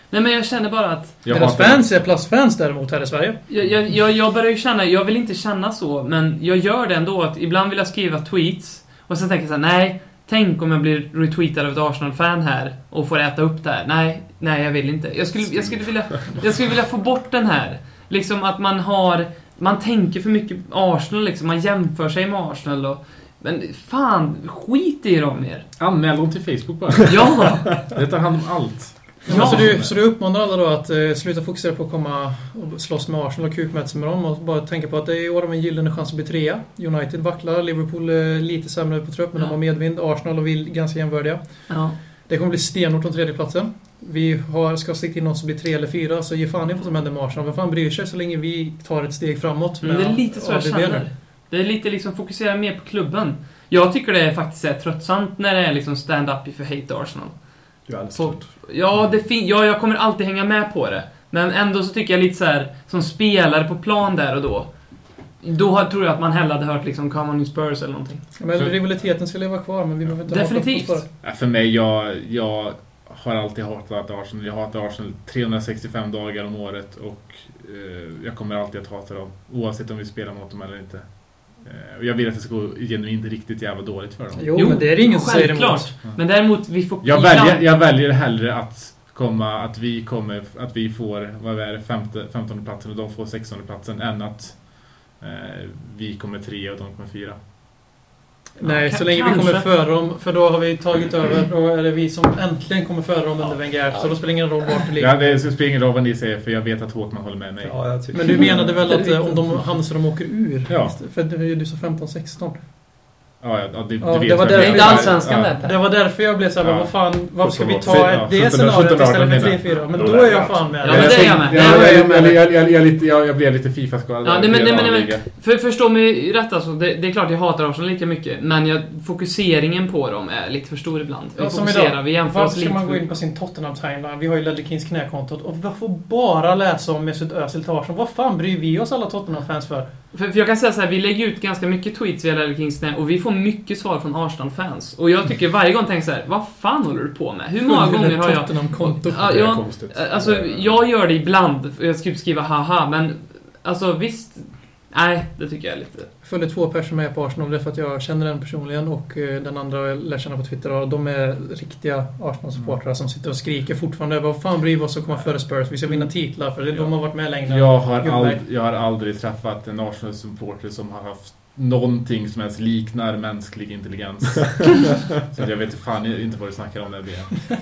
Nej men jag känner bara att Jag Deras fans är plastfans däremot här i Sverige. Jag, jag, jag, jag börjar ju känna, jag vill inte känna så, men jag gör det ändå. Att ibland vill jag skriva tweets och sen tänker jag så här: nej, tänk om jag blir retweetad av ett Arsenal-fan här och får äta upp det här. Nej, nej jag vill inte. Jag skulle, jag skulle, vilja, jag skulle vilja få bort den här. Liksom att man har, man tänker för mycket Arsenal liksom, man jämför sig med Arsenal och men fan, skit i dem mer. Anmäl dem till Facebook bara. Ja! Det tar hand om allt. Ja. Så, du, så du uppmanar alla då att eh, sluta fokusera på att komma och slåss med Arsenal och kukmäta sig med dem och bara tänka på att det är i år de en gyllene chans att bli trea. United vacklar, Liverpool är lite sämre på trupp men Ja. de har medvind. Arsenal och vi ganska jämnvärdiga. ja. Det kommer bli stenhårt om tredjeplatsen. Vi har, ska sikta in oss som blir tre eller fyra, så ge fan i vad som händer med Arsenal. Vem fan bryr sig så länge vi tar ett steg framåt? Men det är lite så jag känner. Det är lite liksom fokusera mer på klubben. Jag tycker det är faktiskt är tröttsamt när det är liksom stand-up you hate Arsenal. Du älskar På, ja, det fin- ja, jag kommer alltid hänga med på det. Men ändå så tycker jag lite så här som spelare på plan där och då. Då har- tror jag att man hellre hade hört liksom Come on Spurs eller någonting. Men För- rivaliteten ska leva kvar, men vi behöver inte Definitivt. på Ja, För mig, jag, jag har alltid hatat Arsenal. Jag hatar Arsenal 365 dagar om året och eh, jag kommer alltid att hata dem. Oavsett om vi spelar mot dem eller inte. Eh, och jag vill att det ska gå genuint riktigt jävla dåligt för dem. det. Jo, men det är det ingen som säger emot. Men däremot, vi får... Jag väljer, jag väljer hellre att komma, att vi kommer, att vi får, vad är det, femte, 15 platsen och de får 16 platsen än att eh, vi kommer tre och de kommer fyra. Nej, så länge vi kommer före dem, för då har vi tagit över. Då är det vi som äntligen kommer före dem under Wenger. Så då spelar det ingen roll vart det ligger. Ja, det spelar ingen roll vad ni säger för jag vet att Håkman håller med mig. Ja, jag tycker... Men du menade väl att eh, om de hamnar så de åker ur? Ja. För du sa 15-16. Ja, ja, ja, du, Ja, det var Det är Ja, inte allsvenskan ja. Det var därför jag blev såhär, Ja. vad fan, varför ska vi ta Ja, det 17, scenariot 17, istället 18 för menar 3-4? Men Då är det jag fan med. Ja, men det är jag med. Jag, Det är jag, jag, jag, jag, jag, är lite- jag, jag blev lite Fifa-skadad. Ja, nej, men, nej, men, nej, för, förstå mig rätt alltså. Det, det är klart jag hatar Arsenal lika mycket. Men jag, fokuseringen på dem är lite för stor ibland. Vi Ja, som fokuserar, idag. vi jämför oss Varför ska lite man gå in på sin Tottenham-timeline? Vi har ju Ledley Kings knäkontot och vi får bara läsa om Mesut Özil till Arsenal. Vad fan bryr vi oss alla Tottenham-fans för? För, för jag kan säga så här, vi lägger ut ganska mycket tweets via Ledley Kings knä och vi får mycket svar från Arsenal-fans. Och jag tycker varje gång tänker så här, vad fan håller du på med? Hur många gånger har jag... Ja, alltså, jag gör det ibland. Jag ska skriva haha, men alltså visst... Nej, det tycker jag är lite... Jag följer två personer med på Arsenal. Det är för att jag känner den personligen och eh, den andra jag lär känna på Twitter. Och de är riktiga Arsenal-supportrar som sitter och skriker fortfarande. Vad fan bryr vi oss att komma före Spurs? Vi ska vinna titlar för det, de har varit med längre. Jag har, ald, jag har aldrig träffat en Arsenal-supporter som har haft någonting som ens liknar mänsklig intelligens. Så att jag vet fan inte vad du snackar om där BM.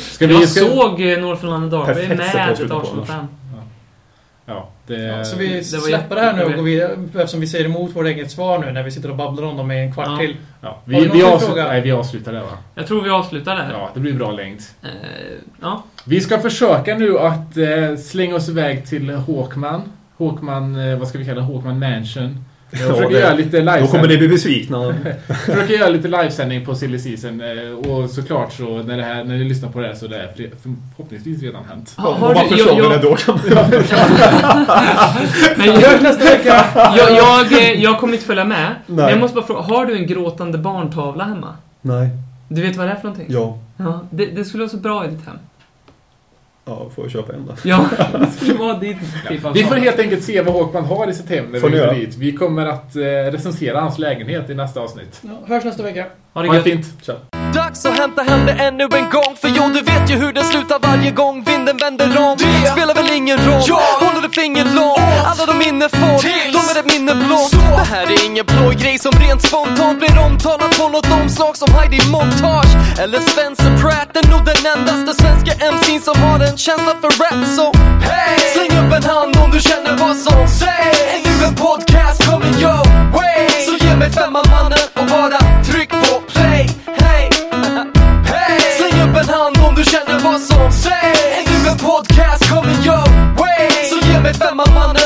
Ska Jag ska, såg eh, Northland Derby med ett Arsenal-fan. Ja, det... Ja, så vi det var släpper det här nu och går vidare. Eftersom vi säger emot vårt eget svar nu när vi sitter och babblar om dem i en kvart Ja. till. ja, vi, vi, fråga? nej, vi avslutar det va? Jag tror vi avslutar där. Ja, det blir bra längd. Eh, ja. Vi ska försöka nu att eh, slänga oss iväg till Håkman. Håkman, eh, vad ska vi kalla det? Håkman Mansion. Jag Ja, försöker det- göra lite Då kommer livesändning. ni bli besvikna. försöker göra lite livesändning på Silly Season. eh, Och såklart så när, det här, när ni lyssnar på det här så är det för- förhoppningsvis redan hänt. Ha, Om har man du, förstår jag, det jag, då kan man... men jag, nästa vecka. Jag, jag, jag kommer inte följa med. Men Nej. jag måste bara fråga, har du en gråtande barntavla hemma? Nej. Du vet vad det är för någonting? Ja. Ja, det, det skulle vara så bra i ditt hem. Ja, får jag köpa en då? Ja, det skulle vara ditt typ av Vi får helt enkelt se vad Håkman har i sitt hem när Får vi går dit. Vi kommer att eh, recensera hans lägenhet i nästa avsnitt. Ja, hörs nästa vecka. Ha det Ha det fint! Tja dags att hämta hem det ännu en gång. För jo, du vet ju hur det slutar varje gång vinden vänder om. Det spelar väl ingen roll, jag håller ett finger långt. Alla de minne får, de är ett minne blått Det här är ingen blå grej som rent spontant blir omtalat på något omslag som Heidi Montage Eller Svensson Pratt. Är nog den endaste svenska MC'n som har en känsla för rap Så hey! släng upp en hand om du känner vad som sägs. Ännu en podcast kommer your way. Så ge mig femman mannen och bara som sägs. En podcast Kommer your way. Så ge mig femma mannen.